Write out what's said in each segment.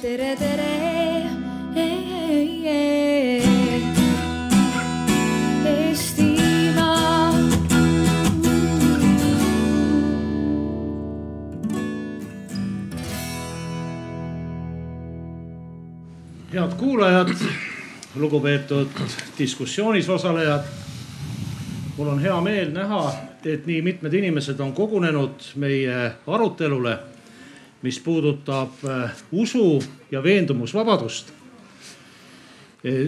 tere, tere. Eestimaa. head kuulajad, lugupeetud diskussioonis osalejad. mul on hea meel näha, et nii mitmed inimesed on kogunenud meie arutelule, mis puudutab äh, usu ja veendumusvabadust.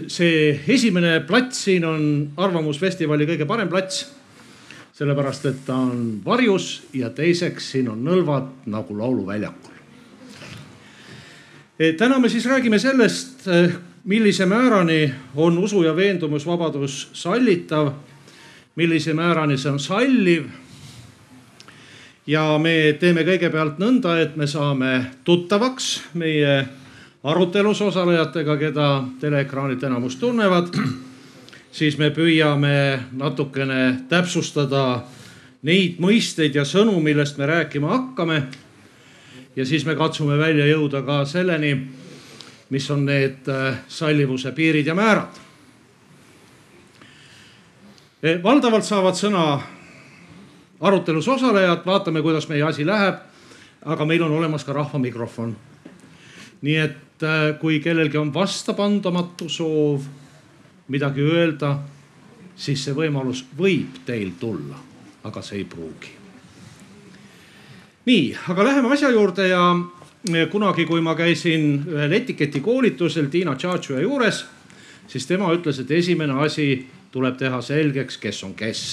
see esimene plats siin on Arvamusfestivali kõige parem plats. sellepärast, et ta on varjus ja teiseks siin on nõlvad nagu lauluväljakul täna me siis räägime sellest, millise määrani on usu ja veendumusvabadus sallitav, millise määrani see on salliv. Ja me teeme kõigepealt nõnda, et me saame tuttavaks meie arutelus osalejatega, keda teleekraanilt enamus tunnevad. siis me püüame natukene täpsustada neid mõisteid ja sõnu, millest me rääkima hakkame ja siis me katsume välja jõuda ka selleni, mis on need äh, sallivuse piirid ja määrad. valdavalt saavad sõna arutelus osalejad, vaatame, kuidas meie asi läheb. aga meil on olemas ka rahva mikrofon. nii et äh, kui kellelgi on vastapandamatu soov midagi öelda, siis see võimalus võib teil tulla, aga see ei pruugi nii, aga läheme asja juurde ja kunagi, kui ma käisin ühel etiketikoolitusel Tiina Tšatšua juures, siis tema ütles, et esimene asi tuleb teha selgeks, kes on kes.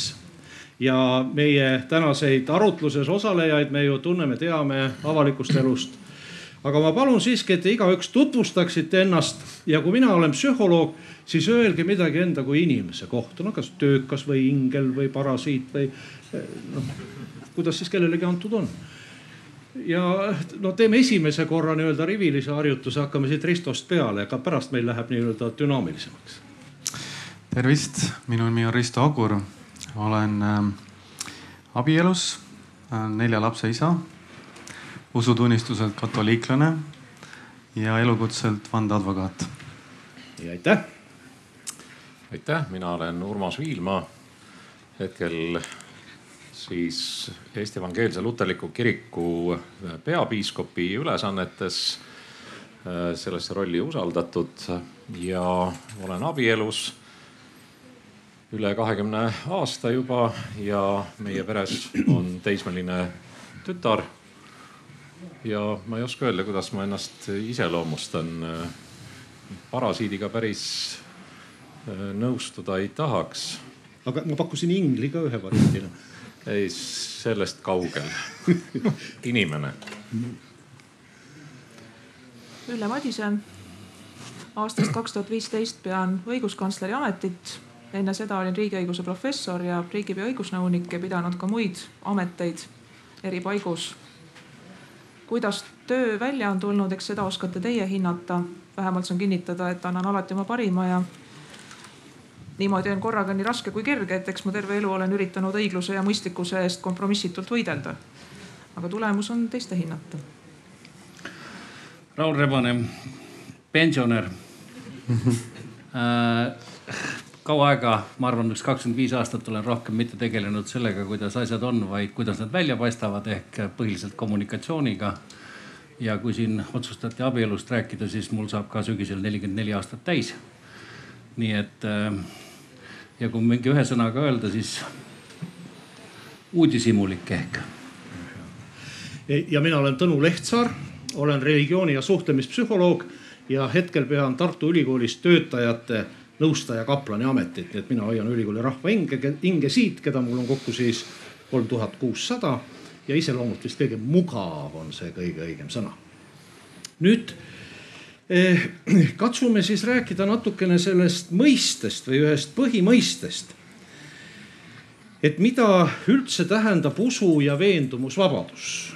Ja meie tänaseid arutluses osalejaid me ju tunneme, teame avalikust elust. aga ma palun siiski, et te igaüks tutvustaksite ennast. Ja kui mina olen psühholoog, siis öelge midagi enda kui inimese kohta, no kas töökas või ingel või parasiit või noh, kuidas siis kellelegi antud on. Ja no teeme esimese korra nii-öelda rivilise harjutuse, hakkame siit Ristost peale, aga pärast meil läheb nii-öelda dünaamilisemaks. tervist, minu nimi on Risto Agur, olen äh, abielus äh,, nelja lapse isa, usutunnistuselt katoliiklane ja elukutselt vandeadvokaat. ja aitäh. aitäh, mina olen Urmas Viilma, hetkel siis Eesti Evangeelse Luterliku Kiriku peapiiskopi ülesannetes äh, sellesse rolli usaldatud ja olen abielus üle kahekümne aasta juba ja meie peres on teismeline tütar. ja ma ei oska öelda, kuidas ma ennast iseloomustan. parasiidiga päris äh, nõustuda ei tahaks. aga ma pakkusin ingli ka ühe variandina ei, sellest kaugel inimene. Ülle Madise. aastast kaks tuhat viisteist pean õiguskantsleri ametit. Enne seda olin riigiõiguse professor ja riigipea õigusnõunik ja pidanud ka muid ameteid eri paigus. kuidas töö välja on tulnud, eks seda oskate teie hinnata. vähemalt saan kinnitada, et annan alati oma parima ja niimoodi on korraga nii raske kui kerge, et eks ma terve elu olen üritanud õigluse ja mõistlikkuse eest kompromissitult võidelda. aga tulemus on teiste hinnata. Raul Rebane, pensionär äh, kaua aega, ma arvan, üks kakskümmend viis aastat olen rohkem mitte tegelenud sellega, kuidas asjad on, vaid kuidas nad välja paistavad ehk põhiliselt kommunikatsiooniga. ja kui siin otsustati abielust rääkida, siis mul saab ka sügisel nelikümmend neli aastat täis. nii et ja kui mingi ühe sõnaga öelda, siis uudishimulik ehk. ja mina olen Tõnu Lehtsaar, olen religiooni ja suhtlemispsühholoog ja hetkel pean Tartu Ülikoolis töötajate nõustaja kaplani ametit, nii et mina hoian ülikooli rahva hinge, hinge siit, keda mul on kokku siis kolm tuhat kuussada ja iseloomult vist kõige mugav on see kõige õigem sõna. nüüd Eh, katsume siis rääkida natukene sellest mõistest või ühest põhimõistest. et mida üldse tähendab usu ja veendumusvabadus.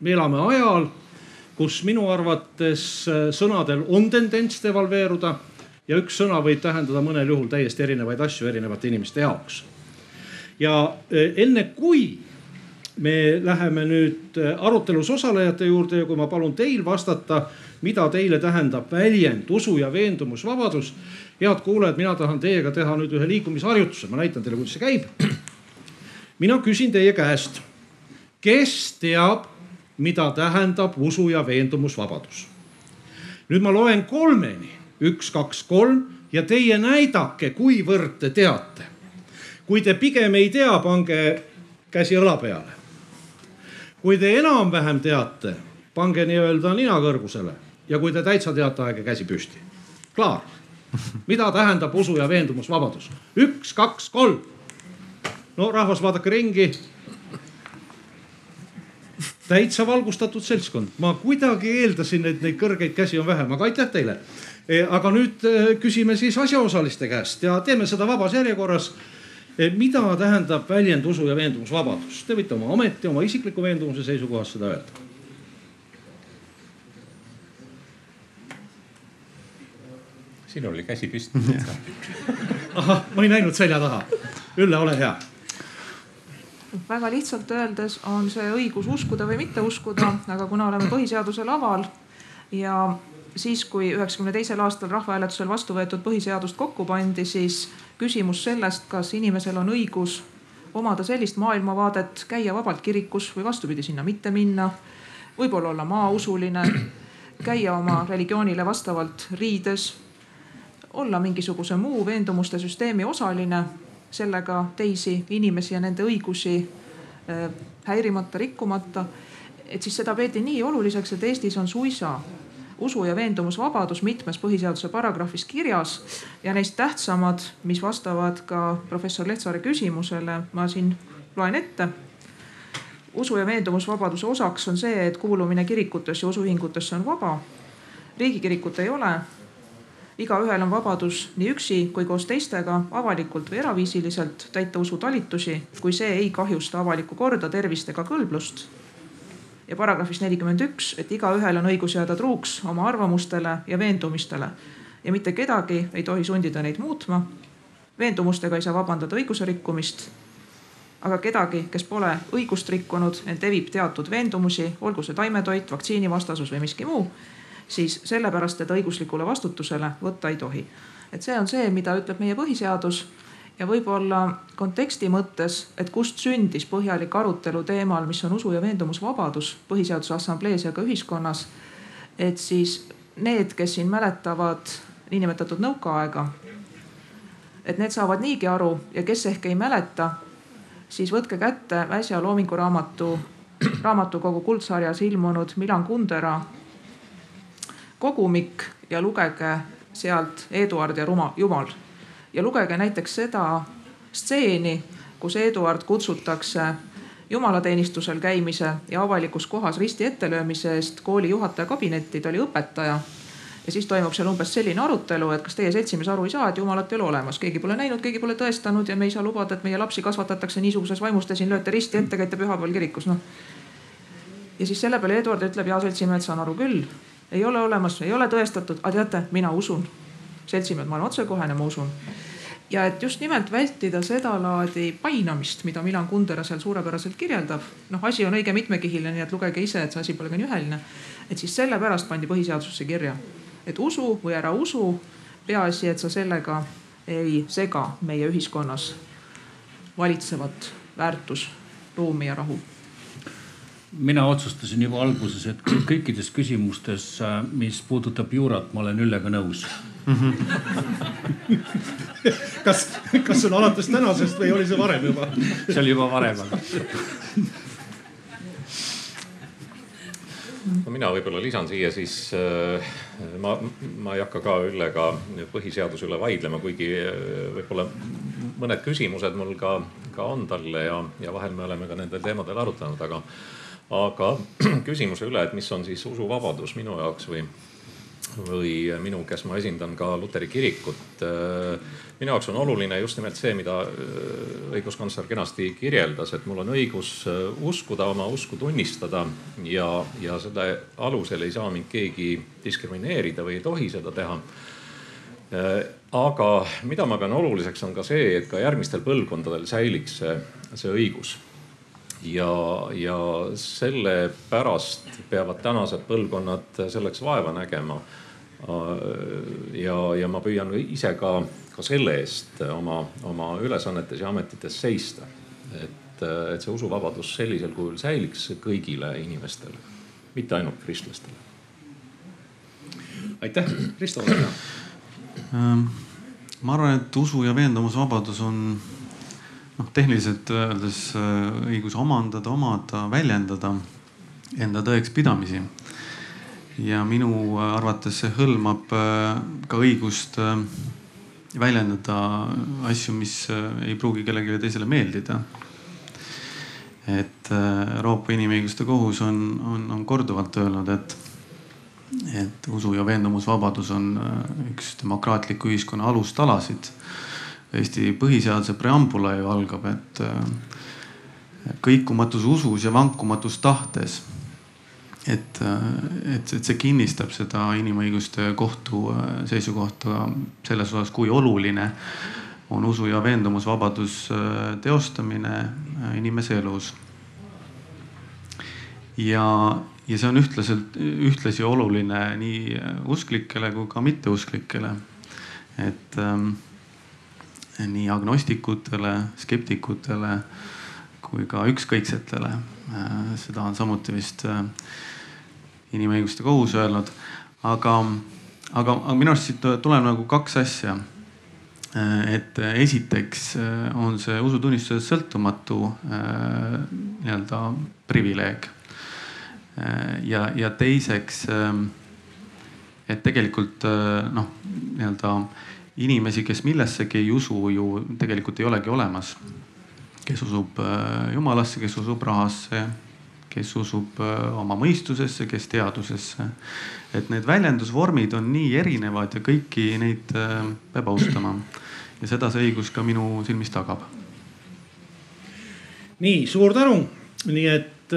me elame ajal, kus minu arvates eh, sõnadel on tendents devalveeruda ja üks sõna võib tähendada mõnel juhul täiesti erinevaid asju erinevate inimeste jaoks. ja eh, enne kui me läheme nüüd arutelus osalejate juurde ja kui ma palun teil vastata, mida teile tähendab väljend usu ja veendumusvabadus. head kuulajad, mina tahan teiega teha nüüd ühe liikumisharjutuse, ma näitan teile, kuidas see käib. mina küsin teie käest, kes teab, mida tähendab usu ja veendumusvabadus? nüüd ma loen kolmeni, üks, kaks, kolm ja teie näidake, kuivõrd te teate. kui te pigem ei tea, pange käsi õla peale. kui te enam-vähem teate, pange nii-öelda nina kõrgusele ja kui te täitsa teate, aege käsi püsti. klaar. mida tähendab usu ja veendumusvabadus? üks, kaks, kolm. no rahvas, vaadake ringi. täitsa valgustatud seltskond, ma kuidagi eeldasin, et neid kõrgeid käsi on vähem, aga aitäh teile. E, aga nüüd e, küsime siis asjaosaliste käest ja teeme seda vabas järjekorras e, mida tähendab väljend usu ja veendumusvabadus? Te võite oma ameti, oma isikliku veendumuse seisukohast seda öelda sinul oli käsi püsti ahah, ma ei näinud selja taha. Ülle, ole hea. väga lihtsalt öeldes on see õigus uskuda või mitte uskuda, aga kuna oleme põhiseaduse laval ja siis, kui üheksakümne teisel aastal rahvahääletusel vastu võetud põhiseadust kokku pandi, siis küsimus sellest, kas inimesel on õigus omada sellist maailmavaadet, käia vabalt kirikus või vastupidi, sinna mitte minna, võib-olla olla maausuline, käia oma religioonile vastavalt riides olla mingisuguse muu veendumuste süsteemi osaline, sellega teisi inimesi ja nende õigusi äh, häirimata, rikkumata. et siis seda peeti nii oluliseks, et Eestis on suisa usu ja veendumusvabadus mitmes põhiseaduse paragrahvis kirjas ja neist tähtsamad, mis vastavad ka professor Lehtsaare küsimusele, ma siin loen ette. usu ja veendumusvabaduse osaks on see, et kuulumine kirikutesse ja usuühingutesse on vaba. riigikirikut ei ole igaühel on vabadus nii üksi kui koos teistega avalikult või eraviisiliselt täita usutalitusi, kui see ei kahjusta avalikku korda, tervist ega kõlblust. Ja paragrahvis nelikümmend üks, et igaühel on õigus jääda truuks oma arvamustele ja veendumistele ja mitte kedagi ei tohi sundida neid muutma. veendumustega ei saa vabandada õiguse rikkumist. aga kedagi, kes pole õigust rikkunud, ent evib teatud veendumusi, olgu see taimetoit, vaktsiinivastasus või miski muu siis sellepärast teda õiguslikule vastutusele võtta ei tohi. et see on see, mida ütleb meie põhiseadus ja võib-olla konteksti mõttes, et kust sündis põhjalik arutelu teemal, mis on usu ja veendumusvabadus Põhiseaduse Assamblees ja ka ühiskonnas. et siis need, kes siin mäletavad niinimetatud nõukaaega, et need saavad niigi aru ja kes ehk ei mäleta, siis võtke kätte äsja Loomingu Raamatu, raamatukogu kuldsarjas ilmunud Milan Kundera kogumik ja lugege sealt Eduard ja Ruma, Jumal. Ja lugege näiteks seda stseeni, kus Eduard kutsutakse jumalateenistusel käimise ja avalikus kohas risti ettelöömise eest kooli juhataja kabinetti, ta oli õpetaja. ja siis toimub seal umbes selline arutelu, et kas teie seltsimees aru ei saa, et jumalat ei ole olemas, keegi pole näinud, keegi pole tõestanud ja me ei saa lubada, et meie lapsi kasvatatakse niisuguses vaimus, te siin lööte risti ette, käite pühapäeval kirikus, noh. ja siis selle peale Eduard ütleb, jaa seltsimehed, saan aru küll ei ole olemas, ei ole tõestatud, aga teate, mina usun. Seltsimehed, ma olen otsekohene, ma usun. ja et just nimelt vältida sedalaadi painamist, mida Milan Kundera seal suurepäraselt kirjeldab. noh, asi on õige mitmekihiline, nii et lugege ise, et see asi pole ka nii üheline. et siis sellepärast pandi põhiseadusesse kirja, et usu või ära usu, peaasi, et sa sellega ei sega meie ühiskonnas valitsevat väärtusruumi ja rahu mina otsustasin juba alguses, et kõikides küsimustes, äh, mis puudutab juurat, ma olen Üllega nõus kas, kas see on alates tänasest või oli see varem juba? see oli juba varem aga no mina võib-olla lisan siia siis äh, ma, ma ei hakka ka Üllega põhiseaduse üle vaidlema, kuigi äh, võib-olla mõned küsimused mul ka, ka on talle ja, ja vahel me oleme ka nendel teemadel arutanud, aga aga küsimuse üle, et mis on siis usuvabadus minu jaoks või, või minu, kes ma esindan ka luteri kirikut. minu jaoks on oluline just nimelt see, mida äh, õiguskantsler kenasti kirjeldas, et mul on õigus äh, uskuda, oma usku tunnistada ja, ja selle alusel ei saa mind keegi diskrimineerida või ei tohi seda teha äh, aga mida ma pean oluliseks, on ka see, et ka järgmistel põlvkondadel säiliks see, see õigus ja, ja sellepärast peavad tänased põlvkonnad selleks vaeva nägema. ja, ja ma püüan ise ka, ka selle eest oma, oma ülesannetes ja ametites seista. et, et see usuvabadus sellisel kujul säiliks kõigile inimestele, mitte ainult kristlastele. aitäh, Risto. Ähm, ma arvan, et usu ja veendumusvabadus on noh, tehniliselt öeldes äh, õigus omandada, omada, väljendada enda tõekspidamisi. ja minu arvates see hõlmab äh, ka õigust äh, väljendada asju, mis ei pruugi kellelegi teisele meeldida. et Euroopa Inimõiguste Kohus on, on, on korduvalt öelnud, et, et usu ja veendumusvabadus on üks demokraatliku ühiskonna alustalasid Eesti põhiseaduse preambula ju algab, et kõikumatus usus ja vankumatus tahtes. et, et, et see kinnistab seda inimõiguste kohtu seisukohta selles osas, kui oluline on usu ja veendumusvabadus teostamine inimese elus. ja, ja see on ühtlaselt, ühtlasi oluline nii usklikele kui ka mitteusklikele. et ähm, nii agnostikutele, skeptikutele kui ka ükskõiksetele. seda on samuti vist äh, inimõiguste kohus öelnud. aga, aga, aga minu arust siit tuleb nagu kaks asja. Äh, et esiteks äh, on see usutunnistuse sõltumatu nii-öelda privileeg. ja, ja teiseks, et tegelikult noh, nii-öelda inimesi, kes millessegi ei usu, ju tegelikult ei olegi olemas. kes usub äh, jumalasse, kes usub rahasse, kes usub äh, oma mõistusesse, kes teadusesse. et need väljendusvormid on nii erinevad ja kõiki neid äh, peab austama. ja seda see õigus ka minu silmis tagab. nii, suur tänu. nii et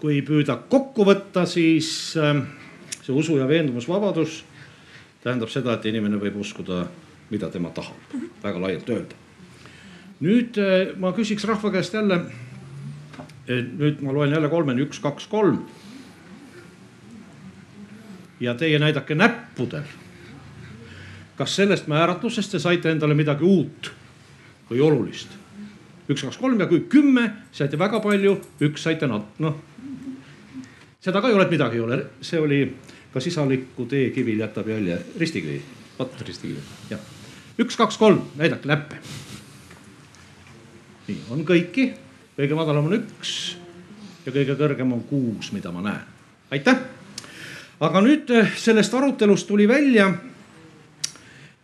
kui püüda kokku võtta, siis see usu ja veendumusvabadus tähendab seda, et inimene võib uskuda, mida tema tahab, väga laialt öelda. nüüd eh, ma küsiks rahva käest jälle. nüüd ma loen jälle kolmeni, üks, kaks, kolm. ja teie näidake näppudel. kas sellest määratlusest te saite endale midagi uut või olulist? üks, kaks, kolm ja kui kümme saite väga palju, üks saite nat-, noh. seda ka ei ole, et midagi ei ole, see oli kas isalikku teekivil jätab jälje ristikivi? vot ristikivi, jah. üks, kaks, kolm, näidake näppe. nii, on kõiki, kõige madalam on üks ja kõige kõrgem on kuus, mida ma näen. aitäh. aga nüüd eh, sellest arutelust tuli välja.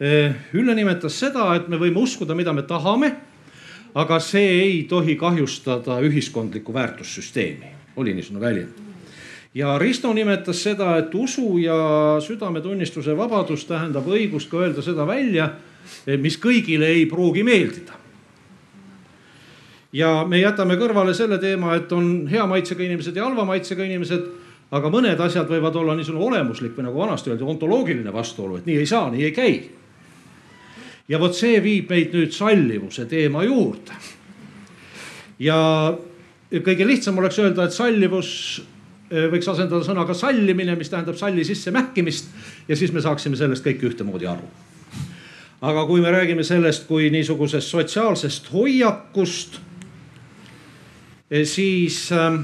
Eh, Ülle nimetas seda, et me võime uskuda, mida me tahame. aga see ei tohi kahjustada ühiskondlikku väärtussüsteemi, oli niisugune väljend ja Risto nimetas seda, et usu ja südametunnistuse vabadus tähendab õigust ka öelda seda välja, mis kõigile ei pruugi meeldida. ja me jätame kõrvale selle teema, et on hea maitsega inimesed ja halva maitsega inimesed aga mõned asjad võivad olla niisugune olemuslik või nagu vanasti öeldi, ontoloogiline vastuolu, et nii ei saa, nii ei käi. ja vot see viib meid nüüd sallivuse teema juurde. ja kõige lihtsam oleks öelda, et sallivus võiks asendada sõnaga sallimine, mis tähendab salli sisse mähkimist ja siis me saaksime sellest kõik ühtemoodi aru. aga kui me räägime sellest kui niisugusest sotsiaalsest hoiakust, äh, siis äh,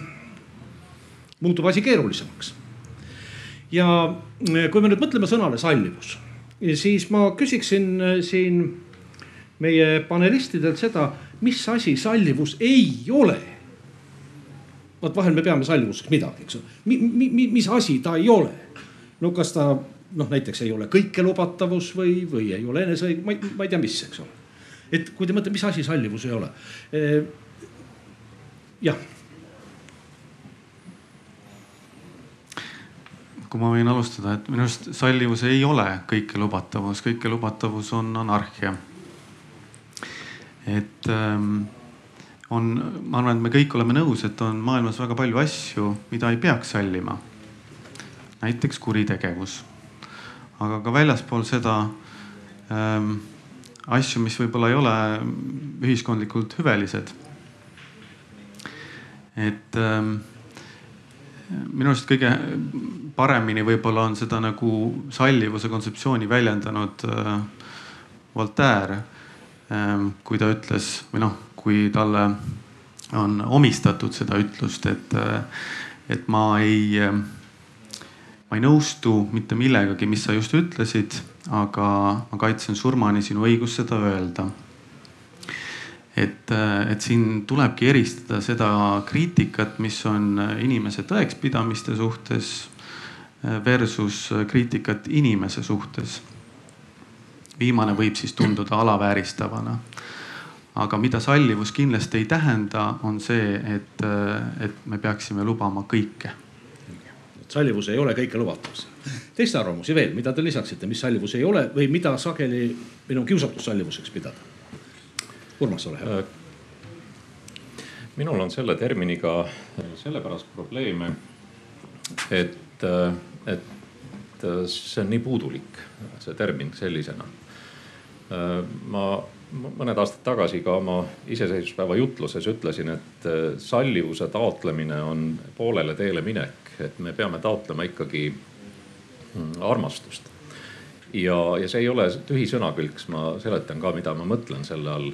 muutub asi keerulisemaks. ja äh, kui me nüüd mõtleme sõnale sallivus, siis ma küsiksin siin meie panelistidelt seda, mis asi sallivus ei ole vot vahel me peame sallivuseks midagi, eks ole mi,. Mi, mi, mis asi ta ei ole? no kas ta noh, näiteks ei ole kõikelubatavus või, või ei ole eneseõigus, ma ei, ma ei tea, mis, eks ole. et kui te mõtlete, mis asi sallivus ei ole. jah. kui ma võin alustada, et minu arust sallivus ei ole kõikelubatavus, kõikelubatavus on anarhia. et ähm, on, ma arvan, et me kõik oleme nõus, et on maailmas väga palju asju, mida ei peaks sallima. näiteks kuritegevus, aga ka väljaspool seda ähm, asju, mis võib-olla ei ole ühiskondlikult hüvelised. et ähm, minu arust kõige paremini võib-olla on seda nagu sallivuse kontseptsiooni väljendanud äh, Voltaire ähm,. kui ta ütles või noh, kui talle on omistatud seda ütlust, et, et ma ei, ma ei nõustu mitte millegagi, mis sa just ütlesid, aga ma kaitsen surmani sinu õigust seda öelda et, et siin tulebki eristada seda kriitikat, mis on inimese tõekspidamiste suhtes versus kriitikat inimese suhtes. viimane võib siis tunduda alavääristavana. Aga mida sallivus kindlasti ei tähenda, on see, et, et me peaksime lubama kõike. sallivus ei ole kõike lubatav. teiste arvamusi veel, mida te lisaksite, mis sallivus ei ole või mida sageli minu kiusatus sallivuseks pidada? Urmas, ole hea. Äh, minul on selle terminiga äh, sellepärast probleeme, et, äh, et see on nii puudulik, see termin sellisena. ma mõned aastad tagasi ka oma iseseisvuspäeva jutluses ütlesin, et sallivuse taotlemine on poolele teele minek, et me peame taotlema ikkagi mm, armastust. ja, ja see ei ole tühi sõnakülks, ma seletan ka, mida ma mõtlen selle all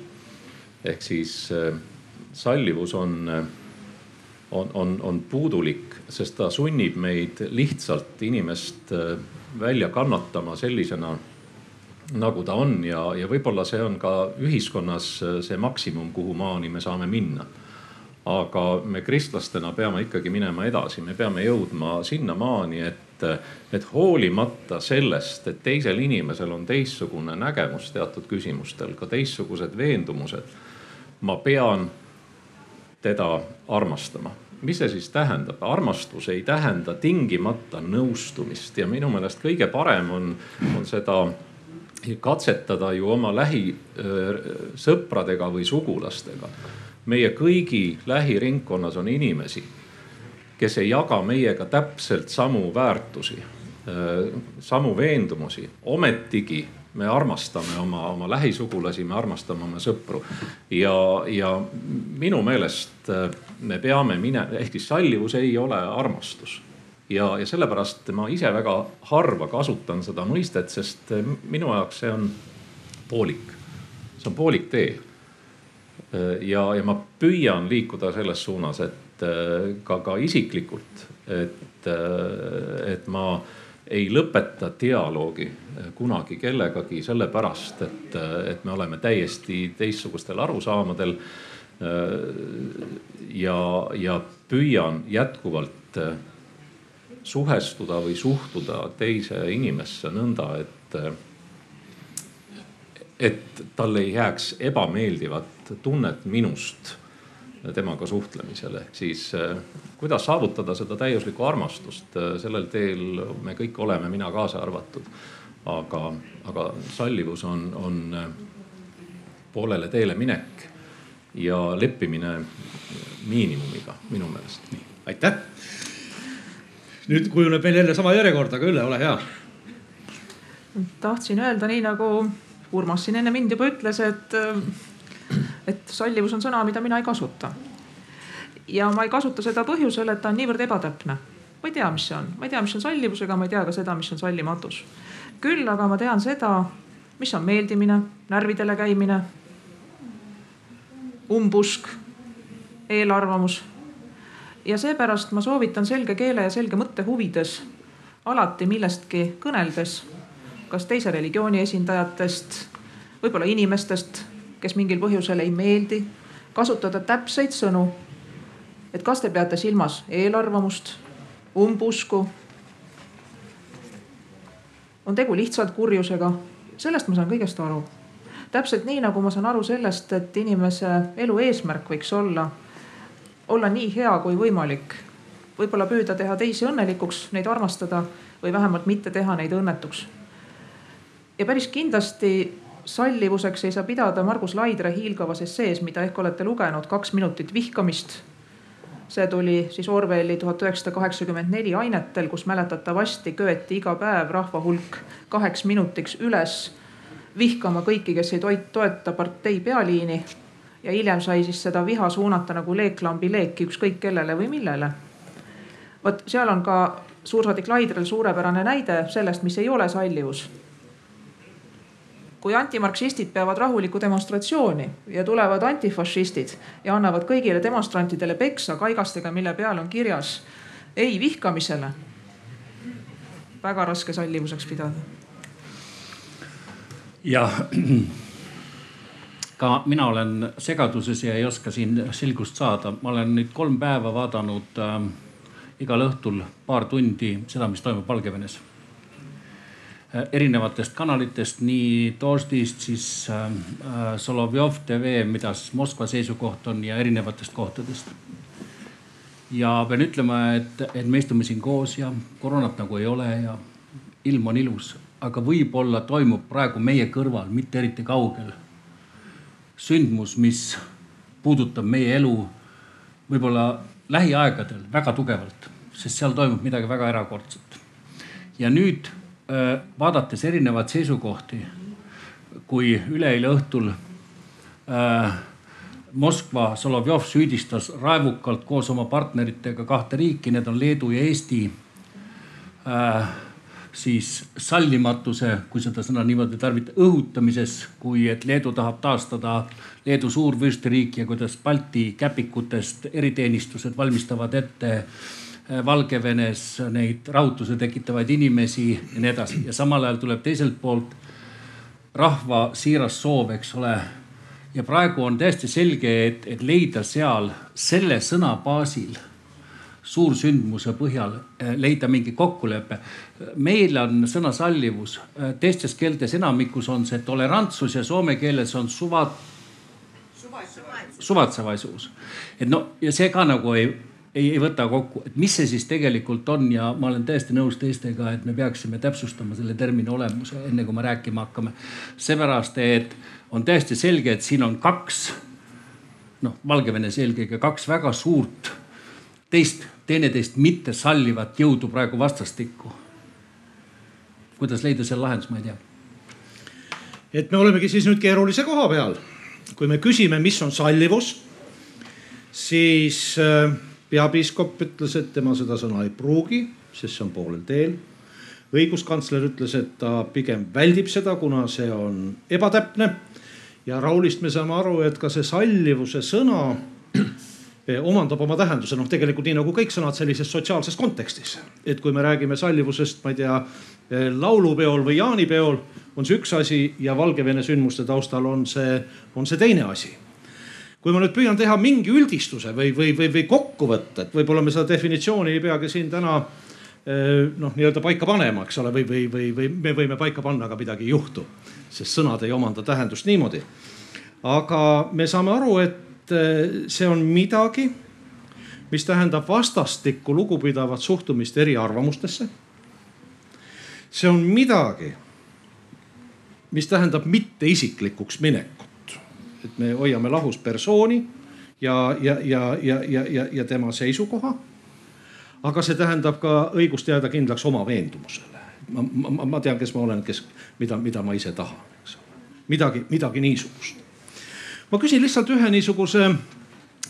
ehk siis äh, sallivus on, äh, on, on, on puudulik, sest ta sunnib meid lihtsalt inimest äh, välja kannatama sellisena, nagu ta on ja, ja võib-olla see on ka ühiskonnas see maksimum, kuhu maani me saame minna. aga me kristlastena peame ikkagi minema edasi, me peame jõudma sinnamaani, et, et hoolimata sellest, et teisel inimesel on teistsugune nägemus teatud küsimustel, ka teistsugused veendumused ma pean teda armastama. mis see siis tähendab? armastus ei tähenda tingimata nõustumist ja minu meelest kõige parem on, on seda katsetada ju oma lähisõpradega või sugulastega. meie kõigi lähiringkonnas on inimesi, kes ei jaga meiega täpselt samu väärtusi, samu veendumusi, ometigi me armastame oma, oma lähisugulasi, me armastame oma sõpru. ja, ja minu meelest me peame minema, ehk siis sallivus ei ole armastus. Ja, ja sellepärast ma ise väga harva kasutan seda mõistet, sest äh, minu jaoks see on poolik, see on poolik tee. Äh, ja, ja ma püüan liikuda selles suunas, et ka, ka isiklikult, et, et ma ei lõpeta dialoogi eh, kunagi kellegagi sellepärast, et, eh, et me oleme täiesti teistsugustel arusaamadel. Eh, ja, ja püüan jätkuvalt suhestuda või suhtuda teise inimesse nõnda, et, et tal ei jääks ebameeldivat tunnet minust temaga suhtlemisel, ehk siis äh, kuidas saavutada seda täiuslikku armastust, äh, sellel teel me kõik oleme, mina kaasa arvatud. aga, aga sallivus on, on äh, poolele teele minek ja leppimine miinimumiga minu meelest. aitäh. Nüüd kujuneb meil jälle sama järjekord, aga Ülle, ole hea. tahtsin öelda nii nagu Urmas siin enne mind juba ütles, et et sallivus on sõna, mida mina ei kasuta. ja ma ei kasuta seda põhjusel, et ta on niivõrd ebatäpne. ma ei tea, mis see on, ma ei tea, mis on sallivus, ega ma ei tea ka seda, mis on sallimatus. küll aga ma tean seda, mis on meeldimine, närvidele käimine, umbusk, eelarvamus. Ja seepärast ma soovitan selge keele ja selge mõtte huvides alati millestki kõneldes, kas teise religiooni esindajatest, võib-olla inimestest, kes mingil põhjusel ei meeldi, kasutada täpseid sõnu. et kas te peate silmas eelarvamust, umbusku? on tegu lihtsalt kurjusega, sellest ma saan kõigest aru. täpselt nii nagu ma saan aru sellest, et inimese elu eesmärk võiks olla, olla nii hea kui võimalik. võib-olla püüda teha teisi õnnelikuks, neid armastada või vähemalt mitte teha neid õnnetuks. ja päris kindlasti sallivuseks ei saa pidada Margus Laidre hiilgavas essees, mida ehk olete lugenud, Kaks minutit vihkamist. see tuli siis Orwelli tuhat üheksasada kaheksakümmend neli ainetel, kus mäletatavasti köeti iga päev rahva hulk kaheks minutiks üles vihkama kõiki, kes ei toeta partei pealiini ja hiljem sai siis seda viha suunata nagu leeklambi leeki ükskõik kellele või millele. vot seal on ka suursaadik Laidrel suurepärane näide sellest, mis ei ole sallivus kui antimarksistid peavad rahulikku demonstratsiooni ja tulevad antifašistid ja annavad kõigile demonstrantidele peksa kaigastega, mille peal on kirjas ei vihkamisele. väga raske sallivuseks pidada. jah, ka mina olen segaduses ja ei oska siin selgust saada. ma olen nüüd kolm päeva vaadanud äh, igal õhtul paar tundi seda, mis toimub Valgevenes Äh, erinevatest kanalitest, nii Doždist, siis äh, äh, Solovjov tv, mida siis Moskva seisukoht on ja erinevatest kohtadest. ja pean ütlema, et, et me istume siin koos ja koroonat nagu ei ole ja ilm on ilus, aga võib-olla toimub praegu meie kõrval, mitte eriti kaugel, sündmus, mis puudutab meie elu võib-olla lähiaegadel väga tugevalt, sest seal toimub midagi väga erakordset. ja nüüd Äh, vaadates erinevaid seisukohti, kui üleeile õhtul äh, Moskva Solovjov süüdistas raevukalt koos oma partneritega kahte riiki, need on Leedu ja Eesti äh,. Siis sallimatuse, kui seda sõna niimoodi tarvitada, õhutamises, kui et Leedu tahab taastada Leedu suurvürstiriiki ja kuidas Balti käpikutest eriteenistused valmistavad ette Äh, Valgevenes neid rahutuse tekitavaid inimesi ja nii edasi ja samal ajal tuleb teiselt poolt rahva siiras soov, eks ole. ja praegu on täiesti selge, et, et leida seal selle sõna baasil suursündmuse põhjal äh, leida mingi kokkulepe. meil on sõna sallivus, äh, teistes keeltes enamikus on see tolerantsus ja soome keeles on suvat. suvatsevaisuus, et no ja see ka nagu ei ei, ei võta kokku, et mis see siis tegelikult on ja ma olen täiesti nõus teistega, et me peaksime täpsustama selle termini olemuse, enne kui me rääkima hakkame. seepärast, et on täiesti selge, et siin on kaks, noh, Valgevenes eelkõige kaks väga suurt teist, teineteist mitte sallivat jõudu praegu vastastikku. kuidas leida seal lahendus, ma ei tea. et me olemegi siis nüüd keerulise koha peal. kui me küsime, mis on sallivus, siis äh, peapiiskop ütles, et tema seda sõna ei pruugi, sest see on poolel teel. õiguskantsler ütles, et ta pigem väldib seda, kuna see on ebatäpne. ja Raulist me saame aru, et ka see sallivuse sõna omandab oma tähenduse, noh tegelikult nii nagu kõik sõnad sellises sotsiaalses kontekstis. et kui me räägime sallivusest, ma ei tea, laulupeol või jaanipeol, on see üks asi ja Valgevene sündmuste taustal on see, on see teine asi kui ma nüüd püüan teha mingi üldistuse või, või, või, või kokkuvõtte, et võib-olla me seda definitsiooni ei peagi siin täna eh, noh, nii-öelda paika panema, eks ole, või, või, või, või me võime paika panna, aga midagi ei juhtu. sest sõnad ei omanda tähendust niimoodi. aga me saame aru, et eh, see on midagi, mis tähendab vastastikku lugupidavat suhtumist eriarvamustesse. see on midagi, mis tähendab mitteisiklikuks minekut et me hoiame lahus persooni ja, ja, ja, ja, ja, ja, ja tema seisukoha. aga see tähendab ka õigust jääda kindlaks oma veendumusele. ma, ma, ma tean, kes ma olen, kes, mida, mida ma ise tahan, eks ole. midagi, midagi niisugust. Ma küsin lihtsalt ühe niisuguse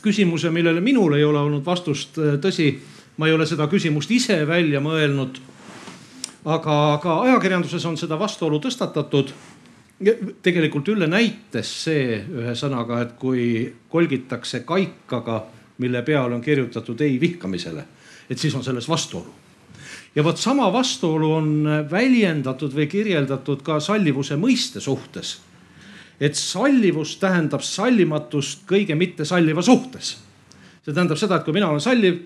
küsimuse, millele minul ei ole olnud vastust. tõsi, ma ei ole seda küsimust ise välja mõelnud. aga ka ajakirjanduses on seda vastuolu tõstatatud tegelikult Ülle näitas see ühe sõnaga, et kui kolgitakse kaikaga, mille peale on kirjutatud ei vihkamisele, et siis on selles vastuolu. ja vot sama vastuolu on väljendatud või kirjeldatud ka sallivuse mõiste suhtes. Et sallivus tähendab sallimatust kõige mittesalliva suhtes. see tähendab seda, et kui mina olen salliv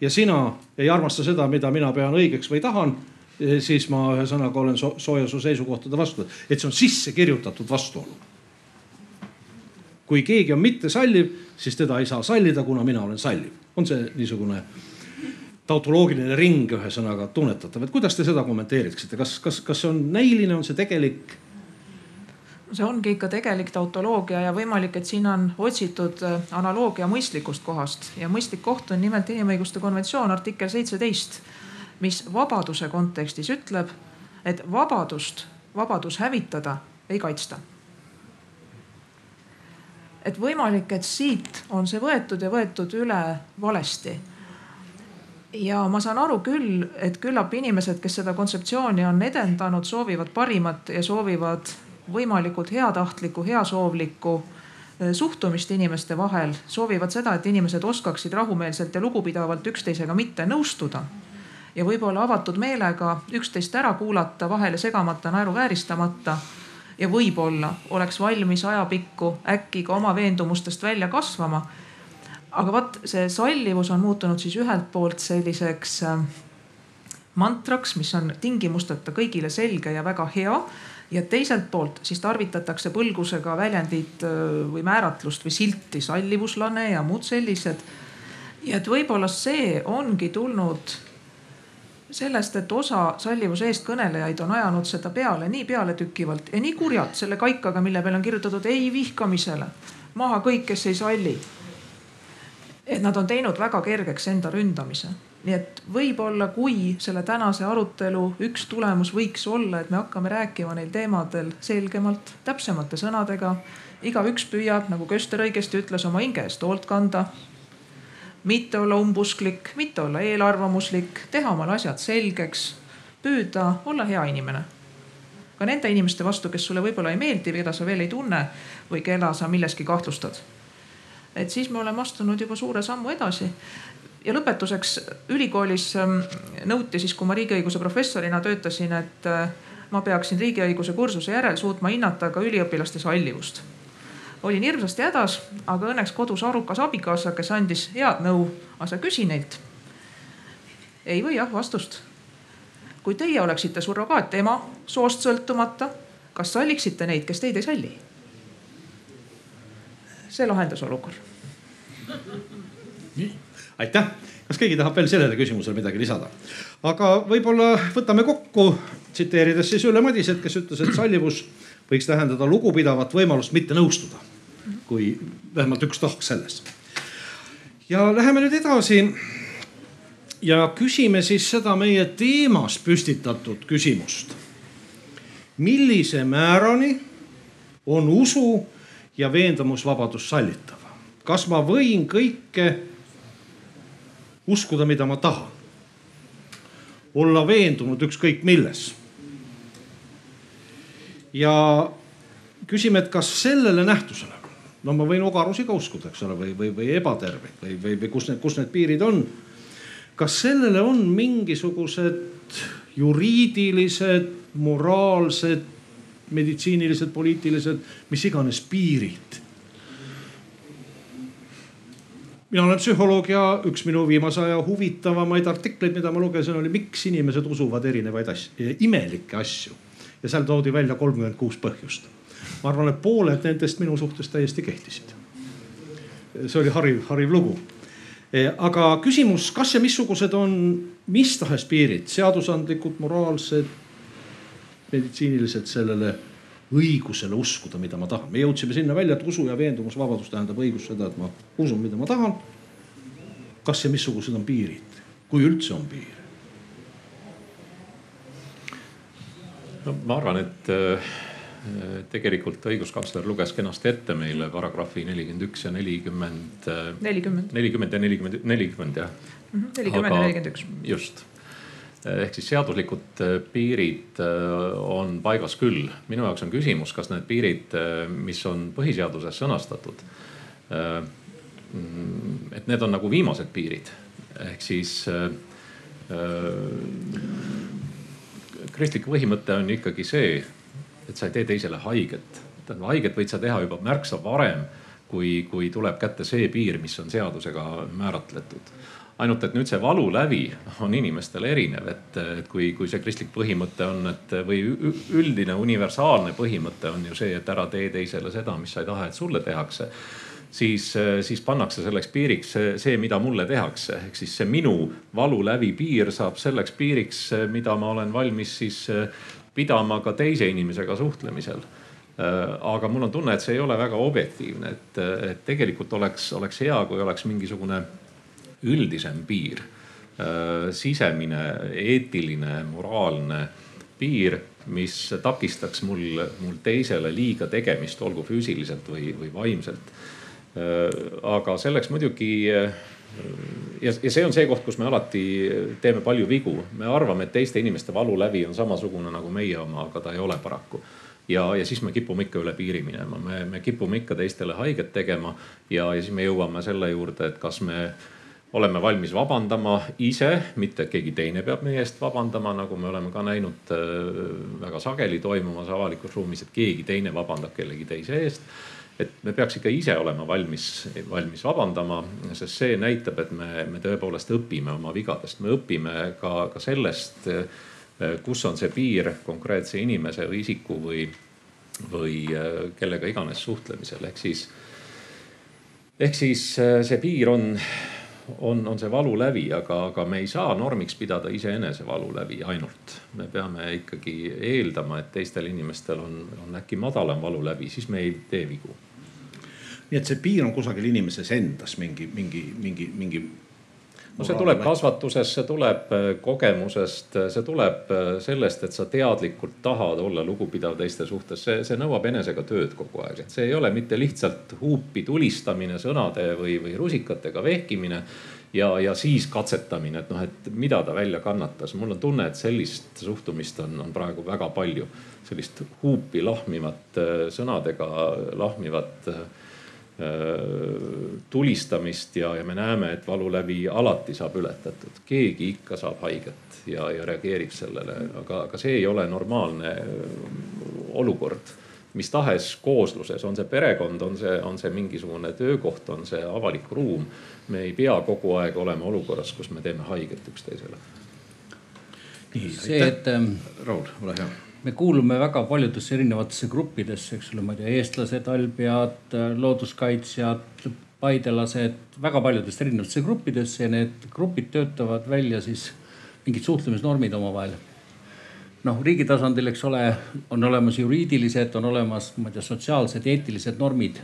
ja sina ei armasta seda, mida mina pean õigeks või tahan Eh, siis ma ühesõnaga olen so sooja su seisukohtade vastu, et see on sisse kirjutatud vastuolu. kui keegi on mittesalliv, siis teda ei saa sallida, kuna mina olen salliv. on see niisugune tautoloogiline ring ühesõnaga tunnetatav, et kuidas te seda kommenteeriksite, kas, kas, kas see on näiline, on see tegelik? See ongi ikka tegelik tautoloogia ja võimalik, et siin on otsitud äh, analoogia mõistlikust kohast ja mõistlik koht on nimelt inimõiguste konventsioon artikkel seitseteist mis vabaduse kontekstis ütleb, et vabadust, vabadus hävitada ei kaitsta. et võimalik, et siit on see võetud ja võetud üle valesti. ja ma saan aru küll, et küllap inimesed, kes seda kontseptsiooni on edendanud, soovivad parimat ja soovivad võimalikult heatahtlikku, heasoovlikku eh, suhtumist inimeste vahel, soovivad seda, et inimesed oskaksid rahumeelselt ja lugupidavalt üksteisega mitte nõustuda. ja võib-olla avatud meelega üksteist ära kuulata, vahele segamata, naeruvääristamata ja võib-olla oleks valmis ajapikku äkki ka oma veendumustest välja kasvama. aga vot see sallivus on muutunud siis ühelt poolt selliseks äh, mantraks, mis on tingimusteta kõigile selge ja väga hea. Ja teiselt poolt siis tarvitatakse põlgusega väljendit äh, või määratlust või silti sallivuslane ja muud sellised. ja et võib-olla see ongi tulnud sellest, et osa sallivuse eestkõnelejaid on ajanud seda peale nii pealetükkivalt ja nii kurjalt selle kaikaga, mille peale on kirjutatud ei vihkamisele, maha kõik, kes ei salli. et nad on teinud väga kergeks enda ründamise. Nii et võib-olla, kui selle tänase arutelu üks tulemus võiks olla, et me hakkame rääkima neil teemadel selgemalt, täpsemate sõnadega. igaüks püüab, nagu Köster õigesti ütles, oma hinge eest hoolt kanda mitte olla umbusklik, mitte olla eelarvamuslik, teha omale asjad selgeks, püüda olla hea inimene. ka nende inimeste vastu, kes sulle võib-olla ei meeldi, keda sa veel ei tunne või keda sa milleski kahtlustad. et siis me oleme astunud juba suure sammu edasi. Ja lõpetuseks ülikoolis ähm, nõuti siis, kui ma riigiõiguse professorina töötasin, et äh, ma peaksin riigiõiguse kursuse järel suutma hinnata ka üliõpilaste sallivust olin hirmsasti hädas, aga õnneks kodus arukas abikaasa, kes andis head nõu. aga sa küsi neilt. ei või jah vastust. kui teie oleksite surrogaatema soost sõltumata, kas salliksite neid, kes teid ei salli? see lahendas olukorra. nii, aitäh. kas keegi tahab veel sellele küsimusele midagi lisada? aga võib-olla võtame kokku, tsiteerides siis Ülle Madiset, kes ütles, et sallivus võiks tähendada lugupidavat võimalust mitte nõustuda kui vähemalt üks tahk selles. ja läheme nüüd edasi. ja küsime siis seda meie teemas püstitatud küsimust. millise määrani on usu ja veendumusvabadus sallitav? kas ma võin kõike uskuda, mida ma tahan? olla veendunud ükskõik milles. ja küsime, et kas sellele nähtusele no ma võin ogarusi ka uskuda, eks ole, või, või, või ebaterveid või, või, või kus need, kus need piirid on. kas sellele on mingisugused juriidilised, moraalsed, meditsiinilised, poliitilised, mis iganes piirid? Mina olen psühholoog ja üks minu viimase aja huvitavamaid artikleid, mida ma lugesin, oli miks inimesed usuvad erinevaid asju, imelikke asju. ja seal toodi välja kolmkümmend kuus põhjust ma arvan, et pooled nendest minu suhtes täiesti kehtisid. see oli hariv, hariv lugu. E, aga küsimus, kas ja missugused on mis tahes piirid, seadusandlikud, moraalsed, meditsiinilised sellele õigusele uskuda, mida ma tahan. me jõudsime sinna välja, et usu ja veendumusvabadus tähendab õigus seda, et ma usun, mida ma tahan. kas ja missugused on piirid, kui üldse on piir? no ma arvan, et äh, tegelikult õiguskantsler luges kenasti ette meile paragrahvi nelikümmend üks ja nelikümmend. nelikümmend. nelikümmend ja nelikümmend, nelikümmend jah. Mhm, nelikümmend ja nelikümmend üks. just ehk siis seaduslikud äh, piirid äh, on paigas küll. minu jaoks on küsimus, kas need piirid, mis on põhiseaduses sõnastatud, et need on nagu viimased piirid ehk siis kristlik põhimõte on ikkagi see, et sa ei tee teisele haiget. tähendab haiget võid sa teha juba märksa varem, kui, kui tuleb kätte see piir, mis on seadusega määratletud ainult et nüüd see valulävi on inimestel erinev, et, et kui, kui see kristlik põhimõte on, et või üldine universaalne põhimõte on ju see, et ära tee teisele seda, mis sa ei taha, et sulle tehakse. siis, siis pannakse selleks piiriks see, mida mulle tehakse, ehk siis see minu valulävi piir saab selleks piiriks, mida ma olen valmis siis pidama ka teise inimesega suhtlemisel aga mul on tunne, et see ei ole väga objektiivne, et, et tegelikult oleks, oleks hea, kui oleks mingisugune üldisem piir. Äh, sisemine, eetiline, moraalne piir, mis takistaks mul, mul teisele liiga tegemist, olgu füüsiliselt või, või vaimselt. aga selleks muidugi ja, ja see on see koht, kus me alati teeme palju vigu. me arvame, et teiste inimeste valulävi on samasugune nagu meie oma, aga ta ei ole paraku ja, ja siis me kipume ikka üle piiri minema, me, me kipume ikka teistele haiget tegema ja, ja siis me jõuame selle juurde, et kas me oleme valmis vabandama ise, mitte keegi teine peab meie eest vabandama, nagu me oleme ka näinud äh, väga sageli toimumas avalikus ruumis, et keegi teine vabandab kellegi teise eest. et me peaks ikka ise olema valmis, valmis vabandama, sest see näitab, et me, me tõepoolest õpime oma vigadest, me õpime ka, ka sellest Äh, kus on see piir konkreetse inimese või isiku või, või äh, kellega iganes suhtlemisel, ehk siis, ehk siis see piir on, on, on see valulävi, aga, aga me ei saa normiks pidada iseenese valulävi ainult. me peame ikkagi eeldama, et teistel inimestel on, on äkki madalam valulävi, siis me ei tee vigu nii et see piir on kusagil inimeses endas mingi, mingi, mingi, mingi no see tuleb kasvatusest, see tuleb äh, kogemusest, äh, see tuleb äh, sellest, et sa teadlikult tahad olla lugupidav teiste suhtes, see, see nõuab enesega tööd kogu aeg, et see ei ole mitte lihtsalt huupi tulistamine sõnade või, või rusikatega vehkimine ja, ja siis katsetamine, et noh, et mida ta välja kannatas. mul on tunne, et sellist suhtumist on, on praegu väga palju, sellist huupi lahmivat sõnadega lahmivat tulistamist ja, ja me näeme, et valulävi alati saab ületatud, keegi ikka saab haiget ja, ja reageerib sellele, aga, aga see ei ole normaalne olukord mis tahes koosluses, on see perekond, on see, on see mingisugune töökoht, on see avalik ruum. me ei pea kogu aeg olema olukorras, kus me teeme haiget üksteisele. nii, see, et ähm,. Raul, ole hea me kuulume väga paljudesse erinevatesse gruppidesse, eks ole, ma ei tea, eestlased, albjad, looduskaitsjad, paidelased, väga paljudesse erinevatesse gruppidesse ja need grupid töötavad välja siis mingid suhtlemisnormid omavahel. noh, riigi tasandil, eks ole, on olemas juriidilised, on olemas, ma ei tea, sotsiaalsed, eetilised normid